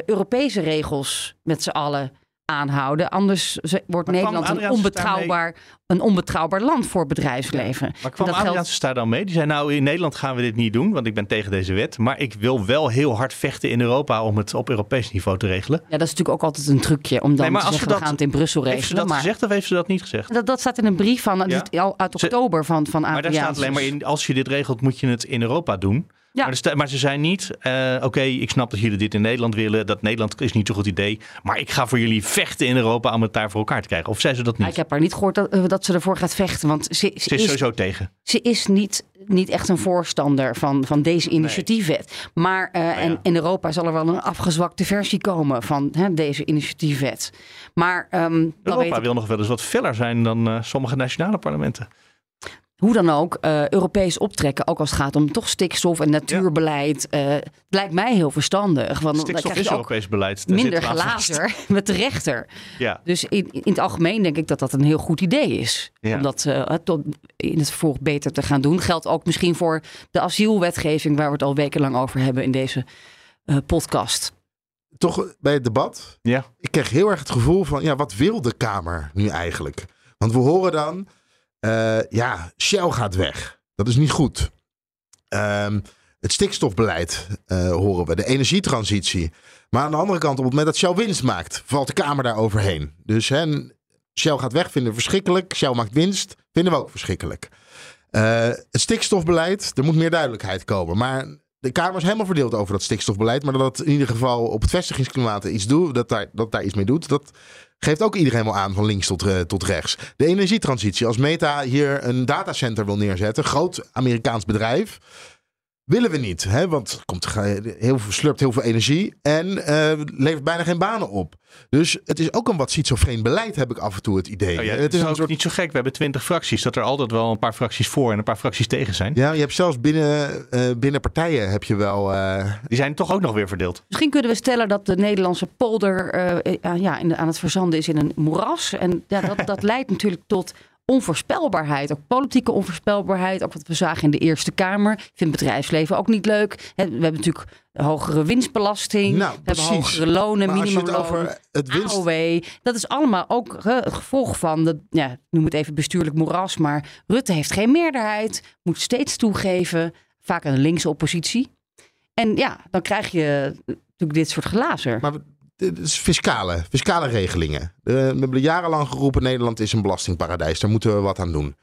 Europese regels met z'n allen aanhouden. Anders wordt Maar Nederland een onbetrouwbaar, een onbetrouwbaar land voor bedrijfsleven. Maar kwam En dat Adriaanse Staat dan mee? Die zei nou in Nederland gaan we dit niet doen, want ik ben tegen deze wet. Maar ik wil wel heel hard vechten in Europa om het op Europees niveau te regelen. Ja, dat is natuurlijk ook altijd een trucje om dan Nee, maar te als zeggen, ze we dat- gaan het in Brussel Heeft ze regelen. dat maar gezegd of heeft ze dat niet gezegd? dat, dat staat in een brief van, Ja. dit- al uit oktober van, van Maar daar staat alleen maar in, als je dit regelt, moet je het in Europa doen. Ja. Maar, ze zijn niet, eh, oké, ik snap dat jullie dit in Nederland willen. Dat Nederland is niet zo'n goed idee. Maar ik ga voor jullie vechten in Europa om het daar voor elkaar te krijgen. Of zei ze dat niet? Ik heb haar niet gehoord dat, eh, dat ze ervoor gaat vechten. Want ze, ze Ze is sowieso tegen. Ze is niet, niet echt een voorstander van, van deze initiatiefwet. Maar eh, en in Europa zal er wel een afgezwakte versie komen van hè, deze initiatiefwet. Maar ehm, Europa wil nog wel eens wat feller zijn dan sommige nationale parlementen. Hoe dan ook, eh, Europees optrekken, ook als het gaat om toch stikstof en natuurbeleid, eh, het lijkt mij heel verstandig. Want Stikstof is Europees beleid. Daar minder glazer met de rechter. Ja. Dus in, in het algemeen denk ik dat dat een heel goed idee is. Ja. Om dat eh, tot in het vervolg beter te gaan doen. Geldt ook misschien voor de asielwetgeving, waar we het al wekenlang over hebben in deze eh, podcast. Toch bij het debat. Ja. Ik kreeg heel erg het gevoel van ja, wat wil de Kamer nu eigenlijk? Want we horen dan. Eh, ja, Shell gaat weg. Dat is niet goed. Ehm, het stikstofbeleid eh, horen we. De energietransitie. Maar aan de andere kant, op het moment dat Shell winst maakt, valt de Kamer daar overheen. Dus Shell gaat weg, vinden we verschrikkelijk. Shell maakt winst, vinden we ook verschrikkelijk. Eh, het stikstofbeleid, er moet meer duidelijkheid komen. Maar de Kamer is helemaal verdeeld over dat stikstofbeleid. Maar dat in ieder geval op het vestigingsklimaat iets doet, dat daar, dat daar iets mee doet, dat geeft ook iedereen wel aan van links tot, tot rechts. De energietransitie. Als Meta hier een datacenter wil neerzetten, groot Amerikaans bedrijf. Willen we niet, hè? want het komt, heel veel, slurpt heel veel energie en eh, levert bijna geen banen op. Dus het is ook een wat schizofreen beleid, heb ik af en toe het idee. Oh ja, het is een ook soort niet zo gek. We hebben twintig fracties. Dat er altijd wel een paar fracties voor en een paar fracties tegen zijn. Ja, je hebt zelfs binnen, eh, binnen partijen heb je wel. eh, Die zijn toch ook nog weer verdeeld. Misschien kunnen we stellen dat de Nederlandse polder ja, in de- aan het verzanden is in een moeras. En ja, dat, dat leidt natuurlijk tot onvoorspelbaarheid. Ook politieke onvoorspelbaarheid. Ook wat we zagen in de Eerste Kamer. Ik vind het bedrijfsleven ook niet leuk. We hebben natuurlijk hogere winstbelasting. Nou, we precies. hebben hogere lonen, minimumloon, over het winst- AOW. Dat is allemaal ook het gevolg van, de, ja, noem het even bestuurlijk moeras. Maar Rutte heeft geen meerderheid. Moet steeds toegeven. Vaak aan de linkse oppositie. En ja, dan krijg je natuurlijk dit soort glazer. Maar is fiscale, fiscale regelingen. Eh, we hebben jarenlang geroepen: Nederland is een belastingparadijs. Daar moeten we wat aan doen.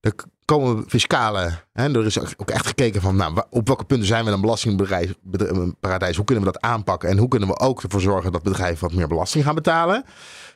Er komen fiscale. Hè, er is ook echt gekeken van nou, op welke punten zijn we een belastingparadijs? Hoe kunnen we dat aanpakken? En hoe kunnen we ook ervoor zorgen dat bedrijven wat meer belasting gaan betalen?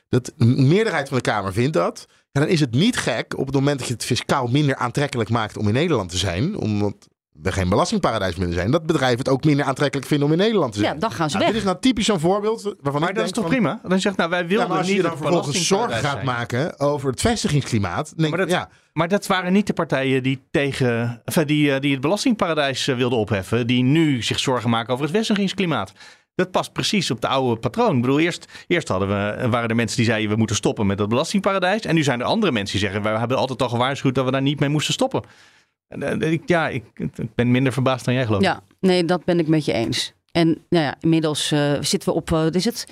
Dat meerderheid van de Kamer vindt dat. Ja, dan is het niet gek op het moment dat je het fiscaal minder aantrekkelijk maakt om in Nederland te zijn. Omdat we geen belastingparadijs meer zijn. Dat bedrijven het ook minder aantrekkelijk vinden om in Nederland te zijn. Ja, dan gaan ze Nou, weg. Dit is nou typisch zo'n voorbeeld waarvan Maar ik dat is toch van- prima? Dan zegt nou, wij ja, wilden maar als niet je dan het vervolgens gaat zijn. maken over het vestigingsklimaat. Denk, Maar dat, ja, maar dat waren niet de partijen die, tegen, enfin, die, eh, die het belastingparadijs eh, wilden opheffen. Die nu zich zorgen maken over het vestigingsklimaat. Dat past precies op de oude patroon. Ik bedoel, eerst, eerst hadden we, eh, waren er mensen die zeiden we moeten stoppen met dat belastingparadijs. En nu zijn er andere mensen die zeggen we hebben altijd al gewaarschuwd dat we daar niet mee moesten stoppen. Eh, ik, ja, ik, ik ben minder verbaasd dan jij geloof ik. Ja, nee, dat ben ik met je eens. En nou ja, inmiddels eh, zitten we op, eh, wat is het?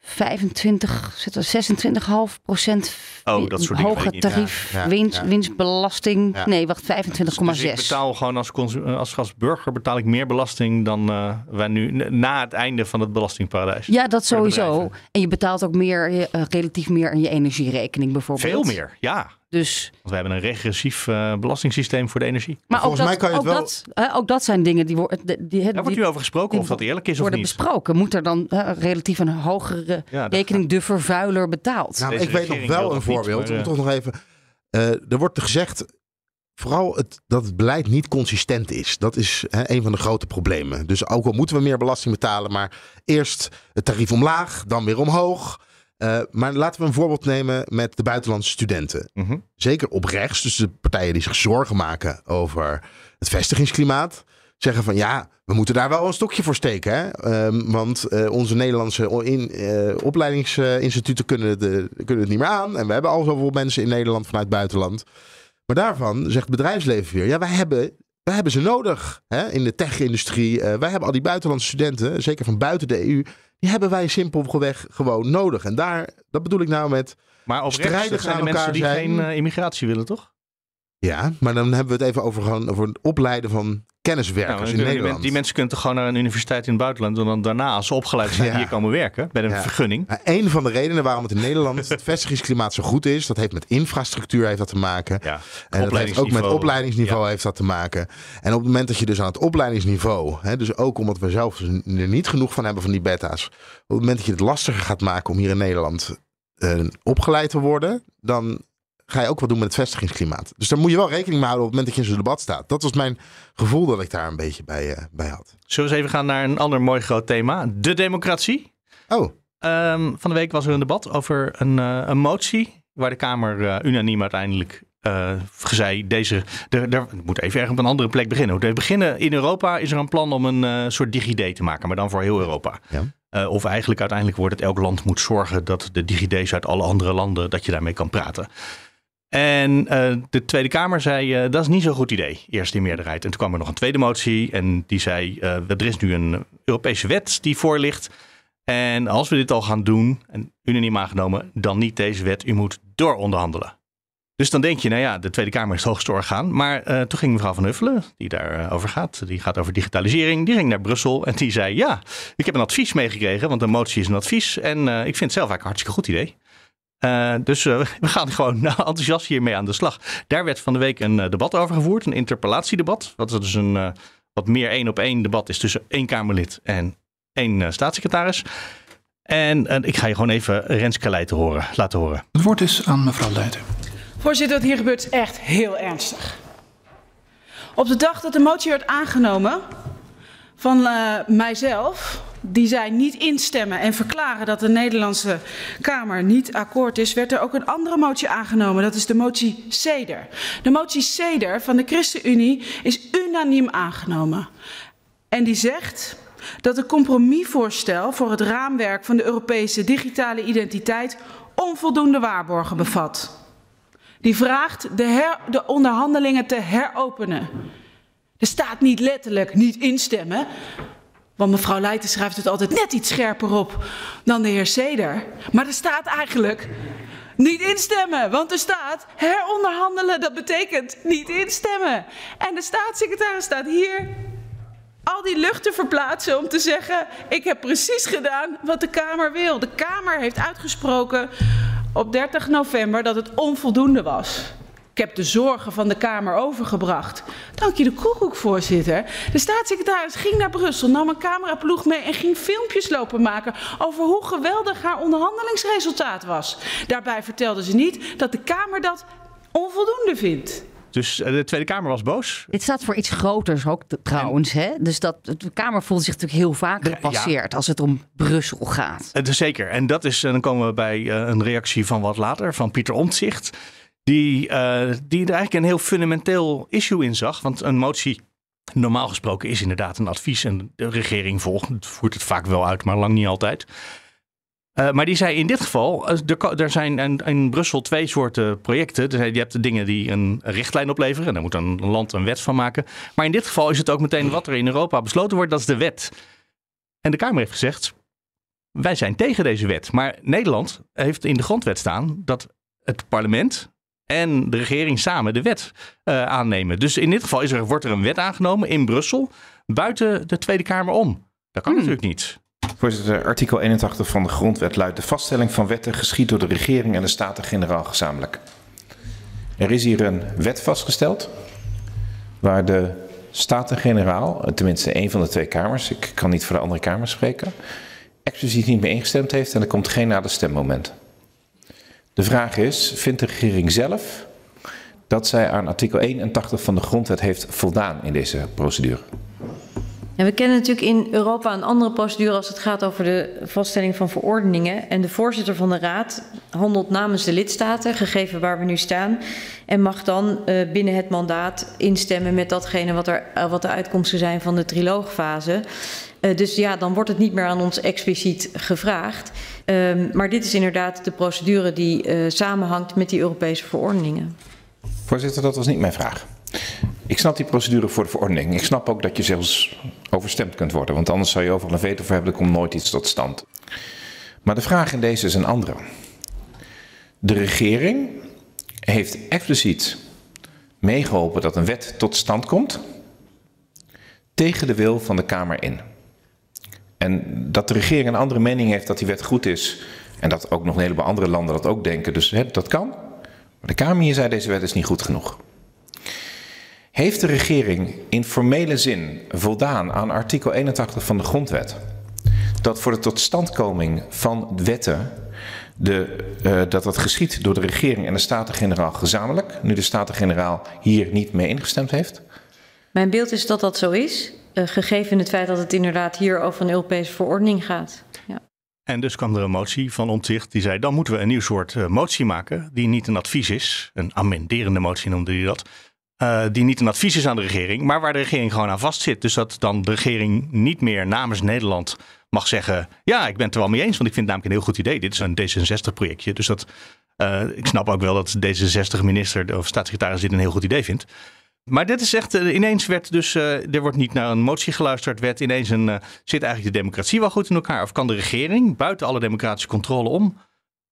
25, zitten we 26,5 procent Oh, dat soort dingen weet hoge ik niet. tarief, Ja, ja, winst, ja. winstbelasting. Nee, wacht, 25,6. Dus ik betaal gewoon als, als, als burger betaal ik meer belasting dan wij nu na het einde van het belastingparadijs. Ja, dat sowieso. En je betaalt ook meer, relatief meer aan je energierekening bijvoorbeeld. Veel meer, ja. Dus, Want we hebben een regressief eh, belastingssysteem voor de energie. maar ook dat, ook, dat, hè, ook dat zijn dingen die, worden die, die, Daar wordt nu over gesproken of dat eerlijk is of worden niet. besproken. Moet er dan hè, relatief een hogere Ja, dat rekening de vervuiler betaald? nou, Deze ik weet nog wel dat een niet, voorbeeld. maar, eh, toch nog even. eh, er wordt gezegd vooral het, dat het beleid niet consistent is. Dat is hè, een van de grote problemen. Dus ook al moeten we meer belasting betalen, maar eerst het tarief omlaag, dan weer omhoog. Uh, maar laten we een voorbeeld nemen met de buitenlandse studenten. Mhm. Zeker op rechts, dus de partijen die zich zorgen maken over het vestigingsklimaat. Zeggen van ja, we moeten daar wel een stokje voor steken. Hè? Um, want uh, onze Nederlandse in, uh, opleidingsinstituten kunnen, de, kunnen het niet meer aan. En we hebben al zoveel mensen in Nederland vanuit het buitenland. Maar daarvan zegt het bedrijfsleven weer: ja, wij hebben, wij hebben ze nodig hè? in de tech-industrie. Uh, wij hebben al die buitenlandse studenten, zeker van buiten de EU. Die hebben wij simpelweg gewoon nodig. En daar, dat bedoel ik nou met. Maar op strijdig zijn aan de mensen die zijn. geen uh, immigratie willen, toch? Ja, maar dan hebben we het even over, gewoon, over het opleiden van kenniswerkers Nou, in die, Nederland. die mensen kunnen toch gewoon naar een universiteit in het buitenland en dan daarna, als ze opgeleid zijn, Ja. hier komen werken met een Ja. vergunning. Nou, een van de redenen waarom het in Nederland het vestigingsklimaat zo goed is, dat heeft met infrastructuur heeft dat te maken. Ja, En dat heeft ook met opleidingsniveau. heeft dat te maken. En op het moment dat je dus aan het opleidingsniveau, hè, dus ook omdat we zelf er niet genoeg van hebben van die beta's, op het moment dat je het lastiger gaat maken om hier in Nederland eh, opgeleid te worden, dan ga je ook wat doen met het vestigingsklimaat. Dus daar moet je wel rekening mee houden op het moment dat je in zo'n debat staat. Dat was mijn gevoel dat ik daar een beetje bij, eh, bij had. Zullen we eens even gaan naar een ander mooi groot thema, de democratie. Oh. van de week was er een debat over een, eh, een motie waar de Kamer eh, unaniem uiteindelijk zei deze. Er, er, ik moet even erg op een andere plek beginnen. Beginnen in Europa is er een plan om een soort DigiD te maken, maar dan voor heel Europa. Ja. Of eigenlijk uiteindelijk wordt het elk land moet zorgen dat de DigiD's uit alle andere landen dat je daarmee kan praten. En eh, de Tweede Kamer zei eh, dat is niet zo'n goed idee, eerst in meerderheid. En toen kwam er nog een tweede motie en die zei eh, er is nu een Europese wet die voor ligt. En als we dit al gaan doen, en unaniem aangenomen, dan niet deze wet, u moet dooronderhandelen. Dus dan denk je, nou ja, de Tweede Kamer is het hoogste orgaan. Maar toen ging mevrouw Van Huffelen, die daarover over gaat, die gaat over digitalisering, die ging naar Brussel en die zei, ja, ik heb een advies meegekregen, want een motie is een advies. En ik vind het zelf eigenlijk een hartstikke goed idee. Eh, dus eh, we gaan gewoon nou, enthousiast hiermee aan de slag. Daar werd van de week een eh, debat over gevoerd, een interpellatiedebat. Wat is dus een wat meer één op één debat is tussen één Kamerlid en één staatssecretaris. En ik ga je gewoon even Renske Leijten horen, laten horen. Het woord is aan mevrouw Leijten. Voorzitter, wat hier gebeurt is echt heel ernstig. Op de dag dat de motie werd aangenomen van eh, mijzelf, die zei niet instemmen en verklaren dat de Nederlandse Kamer niet akkoord is, werd er ook een andere motie aangenomen. Dat is de motie Ceder. De motie Ceder van de ChristenUnie is unaniem aangenomen. En die zegt dat een compromisvoorstel voor het raamwerk van de Europese digitale identiteit onvoldoende waarborgen bevat. Die vraagt de, de onderhandelingen te heropenen. Er staat niet letterlijk niet instemmen. Want mevrouw Leijten schrijft het altijd net iets scherper op dan de heer Seder. Maar er staat eigenlijk niet instemmen. Want er staat heronderhandelen. Dat betekent niet instemmen. En de staatssecretaris staat hier al die lucht te verplaatsen om te zeggen: Ik heb precies gedaan wat de Kamer wil. De Kamer heeft uitgesproken op 30 november dat het onvoldoende was. Ik heb de zorgen van de Kamer overgebracht. Dank je de koekoek, voorzitter. De staatssecretaris ging naar Brussel, nam een cameraploeg mee en ging filmpjes lopen maken over hoe geweldig haar onderhandelingsresultaat was. Daarbij vertelde ze niet dat de Kamer dat onvoldoende vindt. Dus eh, de Tweede Kamer was boos. Dit staat voor iets groters ook trouwens. Hè? Dus dat, de Kamer voelt zich natuurlijk heel vaak gepasseerd als het om Brussel gaat. Het is zeker. En dat is, en dan komen we bij eh, een reactie van wat later, van Pieter Omtzigt. Die, eh, die er eigenlijk een heel fundamenteel issue in zag. Want een motie, normaal gesproken, is inderdaad een advies. En de regering volgt, voert het vaak wel uit, maar lang niet altijd. Uh, maar die zei in dit geval, er, er zijn in, Brussel twee soorten projecten. Je hebt de dingen die een richtlijn opleveren. En daar moet een land een wet van maken. Maar in dit geval is het ook meteen wat er in Europa besloten wordt, dat is de wet. En de Kamer heeft gezegd, wij zijn tegen deze wet. Maar Nederland heeft in de grondwet staan dat het parlement en de regering samen de wet uh, aannemen. Dus in dit geval is er, wordt er een wet aangenomen in Brussel buiten de Tweede Kamer om. Dat kan hmm. natuurlijk niet. Voorzitter, artikel 81 van de Grondwet luidt: De vaststelling van wetten geschiet door de regering en de Staten-Generaal gezamenlijk. Er is hier een wet vastgesteld waar de Staten-Generaal, tenminste één van de twee kamers, ik kan niet voor de andere kamers spreken, expliciet niet mee ingestemd heeft en er komt geen nader stemmoment. De vraag is: vindt de regering zelf dat zij aan artikel 81 van de grondwet heeft voldaan in deze procedure? Ja, we kennen natuurlijk in Europa een andere procedure als het gaat over de vaststelling van verordeningen. En de voorzitter van de Raad handelt namens de lidstaten, gegeven waar we nu staan. En mag dan uh, binnen het mandaat instemmen met datgene wat, er, uh, wat de uitkomsten zijn van de triloogfase. Uh, dus ja, dan wordt het niet meer aan ons expliciet gevraagd. Um, maar dit is inderdaad de procedure die samenhangt met die Europese verordeningen. Voorzitter, dat was niet mijn vraag. Ik snap die procedure voor de verordening. Ik snap ook dat je zelfs overstemd kunt worden, want anders zou je overal een veto voor hebben, er komt nooit iets tot stand. Maar de vraag in deze is een andere. De regering heeft expliciet meegeholpen dat een wet tot stand komt tegen de wil van de Kamer in. En dat de regering een andere mening heeft dat die wet goed is en dat ook nog een heleboel andere landen dat ook denken, dus hè, dat kan. Maar de Kamer hier zei deze wet is niet goed genoeg. Heeft de regering in formele zin voldaan aan artikel 81 van de Grondwet dat voor de totstandkoming van wetten de, uh, dat dat geschiet door de regering en de Staten-Generaal gezamenlijk, nu de Staten-Generaal hier niet mee ingestemd heeft? Mijn beeld is dat dat zo is, gegeven het feit dat het inderdaad hier over een Europese verordening gaat. Ja. En dus kwam er een motie van Omtzigt die zei: dan moeten we een nieuw soort uh, motie maken, die niet een advies is, een amenderende motie noemde hij dat. Uh, die niet een advies is aan de regering, maar waar de regering gewoon aan vastzit. Dus dat dan de regering niet meer namens Nederland mag zeggen: Ja, ik ben het er wel mee eens, want ik vind het namelijk een heel goed idee. Dit is een D66-projectje. Dus dat, ik snap ook wel dat D66-minister of staatssecretaris dit een heel goed idee vindt. Maar dit is echt, uh, ineens werd dus, er wordt niet naar een motie geluisterd, werd ineens een, zit eigenlijk de democratie wel goed in elkaar? Of kan de regering, buiten alle democratische controle om,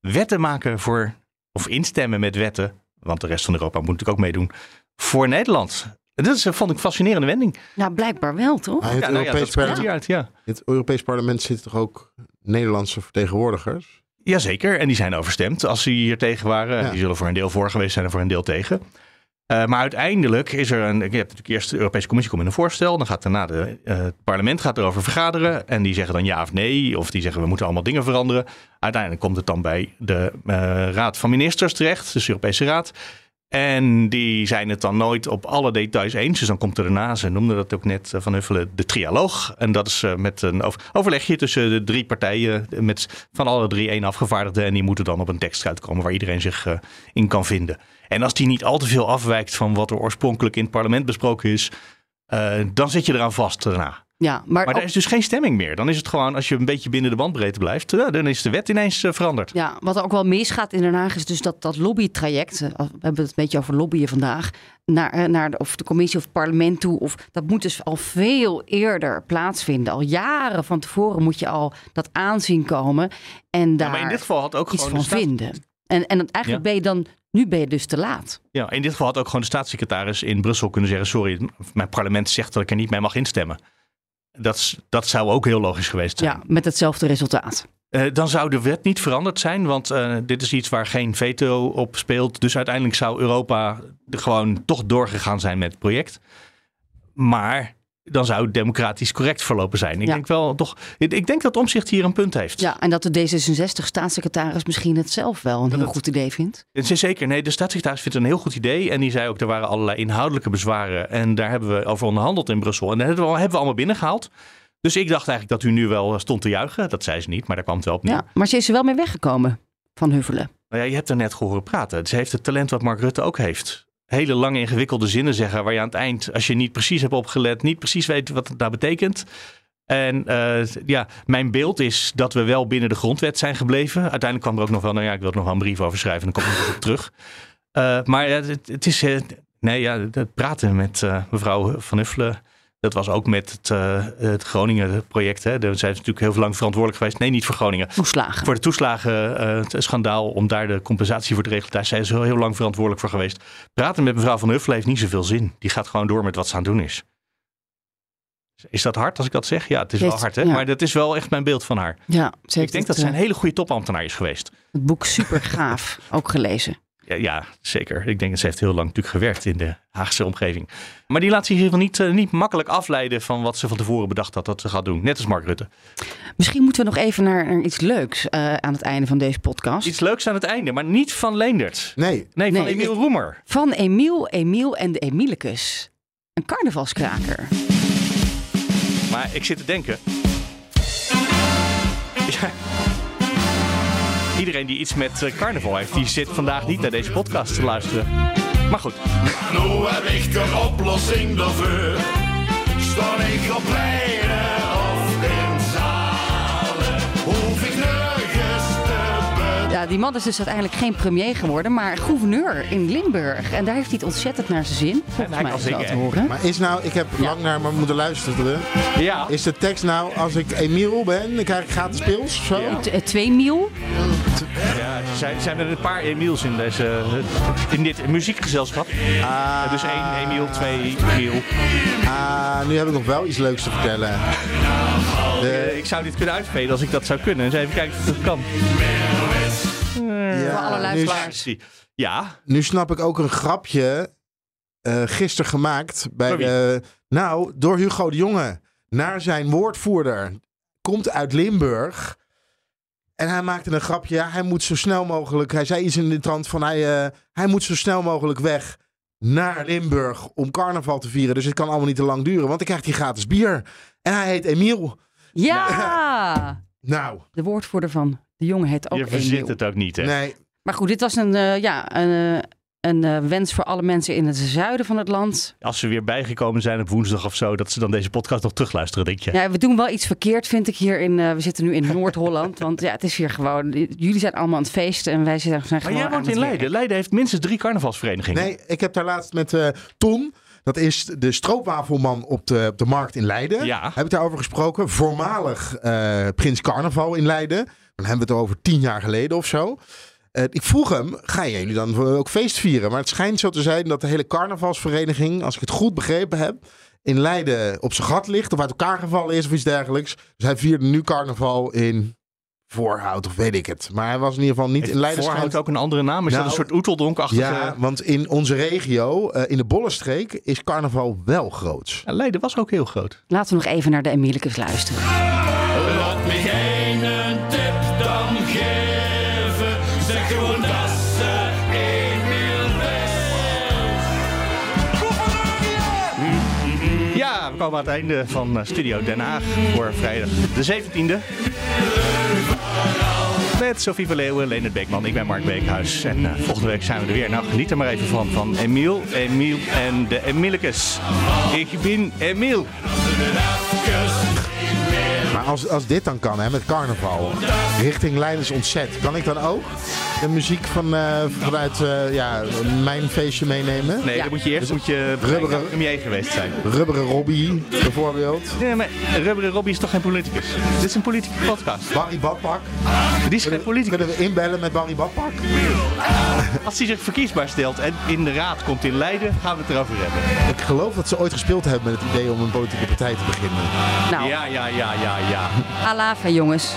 wetten maken voor, of instemmen met wetten, want de rest van Europa moet natuurlijk ook meedoen, voor Nederland. Dat is, vond ik een fascinerende wending. Nou, blijkbaar wel, toch? Maar het, Ja, nou ja, Europees parlement, uit, ja. het Europees parlement zitten toch ook Nederlandse vertegenwoordigers? Jazeker, en die zijn overstemd als ze hier tegen waren. Ja. Die zullen voor een deel voor geweest zijn en voor een deel tegen. Uh, maar uiteindelijk is er een. Je hebt natuurlijk eerst de Europese Commissie komt met een voorstel. Dan gaat daarna de, uh, het parlement gaat erover vergaderen. En die zeggen dan ja of nee. Of die zeggen we moeten allemaal dingen veranderen. Uiteindelijk komt het dan bij de uh, Raad van Ministers terecht, dus de Europese Raad. En die zijn het dan nooit op alle details eens. Dus dan komt er daarna, ze noemden dat ook net van Huffelen, de trialoog. En dat is met een overlegje tussen de drie partijen. Met van alle drie één afgevaardigde. En die moeten dan op een tekst uitkomen waar iedereen zich in kan vinden. En als die niet al te veel afwijkt van wat er oorspronkelijk in het parlement besproken is, dan zit je eraan vast daarna. Ja, maar er is dus geen stemming meer. Dan is het gewoon, als je een beetje binnen de bandbreedte blijft, ja, dan is de wet ineens uh, veranderd. Ja, wat er ook wel misgaat in Den Haag is dus dat, dat lobbytraject, eh, we hebben het een beetje over lobbyen vandaag, naar, eh, naar de, of de commissie of het parlement toe, of, dat moet dus al veel eerder plaatsvinden. Al jaren van tevoren moet je al dat aanzien komen en daar maar in dit geval had ook iets gewoon van vinden. En, en eigenlijk Ja. ben je dan, nu ben je dus te laat. Ja, in dit geval had ook gewoon de staatssecretaris in Brussel kunnen zeggen: Sorry, mijn parlement zegt dat ik er niet mee mag instemmen. Dat, dat zou ook heel logisch geweest zijn. Ja, met hetzelfde resultaat. Eh, dan zou de wet niet veranderd zijn, want eh, dit is iets waar geen veto op speelt. Dus uiteindelijk zou Europa er gewoon toch doorgegaan zijn met het project. Maar dan zou het democratisch correct verlopen zijn. Ik Ja. denk wel toch. Ik denk dat Omzicht hier een punt heeft. Ja, en dat de D66-staatssecretaris misschien het zelf wel een heel goed idee vindt. Zeker, nee, de staatssecretaris vindt het een heel goed idee. En die zei ook, er waren allerlei inhoudelijke bezwaren. En daar hebben we over onderhandeld in Brussel. En dat hebben we, hebben we allemaal binnengehaald. Dus ik dacht eigenlijk dat u nu wel stond te juichen. Dat zei ze niet, maar daar kwam het wel op neer. Ja, maar ze is er wel mee weggekomen van Huffelen. Nou ja, je hebt er net gehoord praten. Ze heeft het talent wat Mark Rutte ook heeft. Hele lange ingewikkelde zinnen zeggen waar je aan het eind, als je niet precies hebt opgelet, niet precies weet wat het daar betekent. En eh, ja, mijn beeld is dat we wel binnen de grondwet zijn gebleven. Uiteindelijk kwam er ook nog wel, nou ja, ik wil nog wel een brief over schrijven, dan kom ik op terug. Eh, maar het, het is, eh, nee ja, het praten met mevrouw Van Uffelen. Dat was ook met het, eh, het Groningen-project. Daar zijn ze natuurlijk heel lang verantwoordelijk geweest. Nee, niet voor Groningen. Toeslagen. Voor de toeslagen-schandaal, om daar de compensatie voor te regelen. Daar zijn ze heel, lang verantwoordelijk voor geweest. Praten met mevrouw Van Huffelen heeft niet zoveel zin. Die gaat gewoon door met wat ze aan het doen is. Is dat hard als ik dat zeg? Ja, het is wel hard, hè? ja. Maar dat is wel echt mijn beeld van haar. Ja, ze Ik denk het, dat ze een eh, hele goede topambtenaar is geweest. Het boek super gaaf ook gelezen. Ja, ja, zeker. Ik denk dat ze heeft heel lang natuurlijk gewerkt in de Haagse omgeving. Maar die laat zich in ieder geval niet, eh, niet makkelijk afleiden van wat ze van tevoren bedacht had dat ze gaat doen. Net als Mark Rutte. Misschien moeten we nog even naar, naar iets leuks eh, aan het einde van deze podcast. Iets leuks aan het einde, maar niet van Leendert. Nee. Nee, van Nee, Emiel ik- Roemer. Van Emiel, Emiel en de Emilicus. Een carnavalskraker. Maar ik zit te denken. Ja. Iedereen die iets met eh, carnaval heeft, die zit vandaag niet naar deze podcast te luisteren. Maar goed. Nu heb ik een oplossing daarvoor. Sta ik op pleinen Ja, die man is dus uiteindelijk geen premier geworden, maar gouverneur in Limburg. En daar heeft hij het ontzettend naar zijn zin. Volgens mij is dat te horen. Maar is nou, ik heb lang naar me moeten luisteren. Ja. Is de tekst nou, als ik Emiel ben, dan krijg ik gratis pils of zo? Eh, Twee miel. Ja, zijn, zijn er een paar Emiels in, deze, in dit muziekgezelschap. dus één Emiel, twee Emiel. Ah, nu heb ik nog wel iets leuks te vertellen. De- Eh, ik zou dit kunnen uitveden als ik dat zou kunnen. Eens even kijken of dat kan. Ja, Voor alle nu-. Ja. Nu snap ik ook een grapje eh gisteren gemaakt bij de, nou door Hugo de Jonge naar zijn woordvoerder. Komt uit Limburg. En hij maakte een grapje. Ja hij moet zo snel mogelijk hij zei iets in de trant van hij, eh, hij moet zo snel mogelijk weg naar Limburg om carnaval te vieren. Dus het kan allemaal niet te lang duren want dan krijgt hij gratis bier. En hij heet Emiel. Ja! nou. De woordvoerder van de jongen heet ook Je verzint Emiel. het ook niet, hè? nee Maar goed, dit was een, eh, ja, een, eh, een eh, wens voor alle mensen in het zuiden van het land. Als ze weer bijgekomen zijn op woensdag of zo, dat ze dan deze podcast nog terugluisteren, denk je? Ja, we doen wel iets verkeerd, vind ik hier in. eh, we zitten nu in Noord-Holland. Want ja, het is hier gewoon. Jullie zijn allemaal aan het feesten en wij zijn, zijn Maar jij woont in werk. Leiden. Leiden heeft minstens drie carnavalsverenigingen. Nee, ik heb daar laatst met eh Tom. Dat is de stroopwafelman op de, op de markt in Leiden. Ja. Heb ik daarover gesproken. Voormalig eh, Prins Carnaval in Leiden. Dan hebben we het over tien jaar geleden of zo. Eh, ik vroeg hem, gaan jullie dan ook feest vieren? Maar het schijnt zo te zijn dat de hele carnavalsvereniging, als ik het goed begrepen heb, in Leiden op zijn gat ligt. Of uit elkaar gevallen is of iets dergelijks. Dus hij vierde nu carnaval in Voorhout of weet ik het. Maar hij was in ieder geval niet in Leiden. Voorhout schijnt- ook een andere naam? Is dat Nou, een soort oeteldonk-achtige... ja, want in onze regio, eh, in de Bollenstreek, is carnaval wel groot. Ja, Leiden was ook heel groot. Laten we nog even naar de Emilicus luisteren. Komen aan het einde van eh, Studio Den Haag voor vrijdag de 17e. Met Sophie van Leeuwen, Leonard Beekman, ik ben Mark Beekhuis. En eh, volgende week zijn we er weer. Nou, geniet er maar even van. Van Emiel, Emiel en de Emilicus. Ik ben Emiel. Maar als, als dit dan kan, hè, met carnaval, richting Leidens Ontzet, kan ik dan ook de muziek van, eh, vanuit eh, ja, mijn feestje meenemen? Nee, dan moet je eerst moet je Rubberen- premier geweest zijn. Rubberen Robbie, bijvoorbeeld. Nee, maar Rubberen Robbie is toch geen politicus? Dit is een politieke podcast. Barry Badpak. Die is geen politicus. Kunnen we inbellen met Barry Badpak? Als hij zich verkiesbaar stelt en in de raad komt in Leiden, gaan we het erover hebben. Ik geloof dat ze ooit gespeeld hebben met het idee om een politieke partij te beginnen. Nou, Ja, ja, ja, ja, ja. Alava, jongens.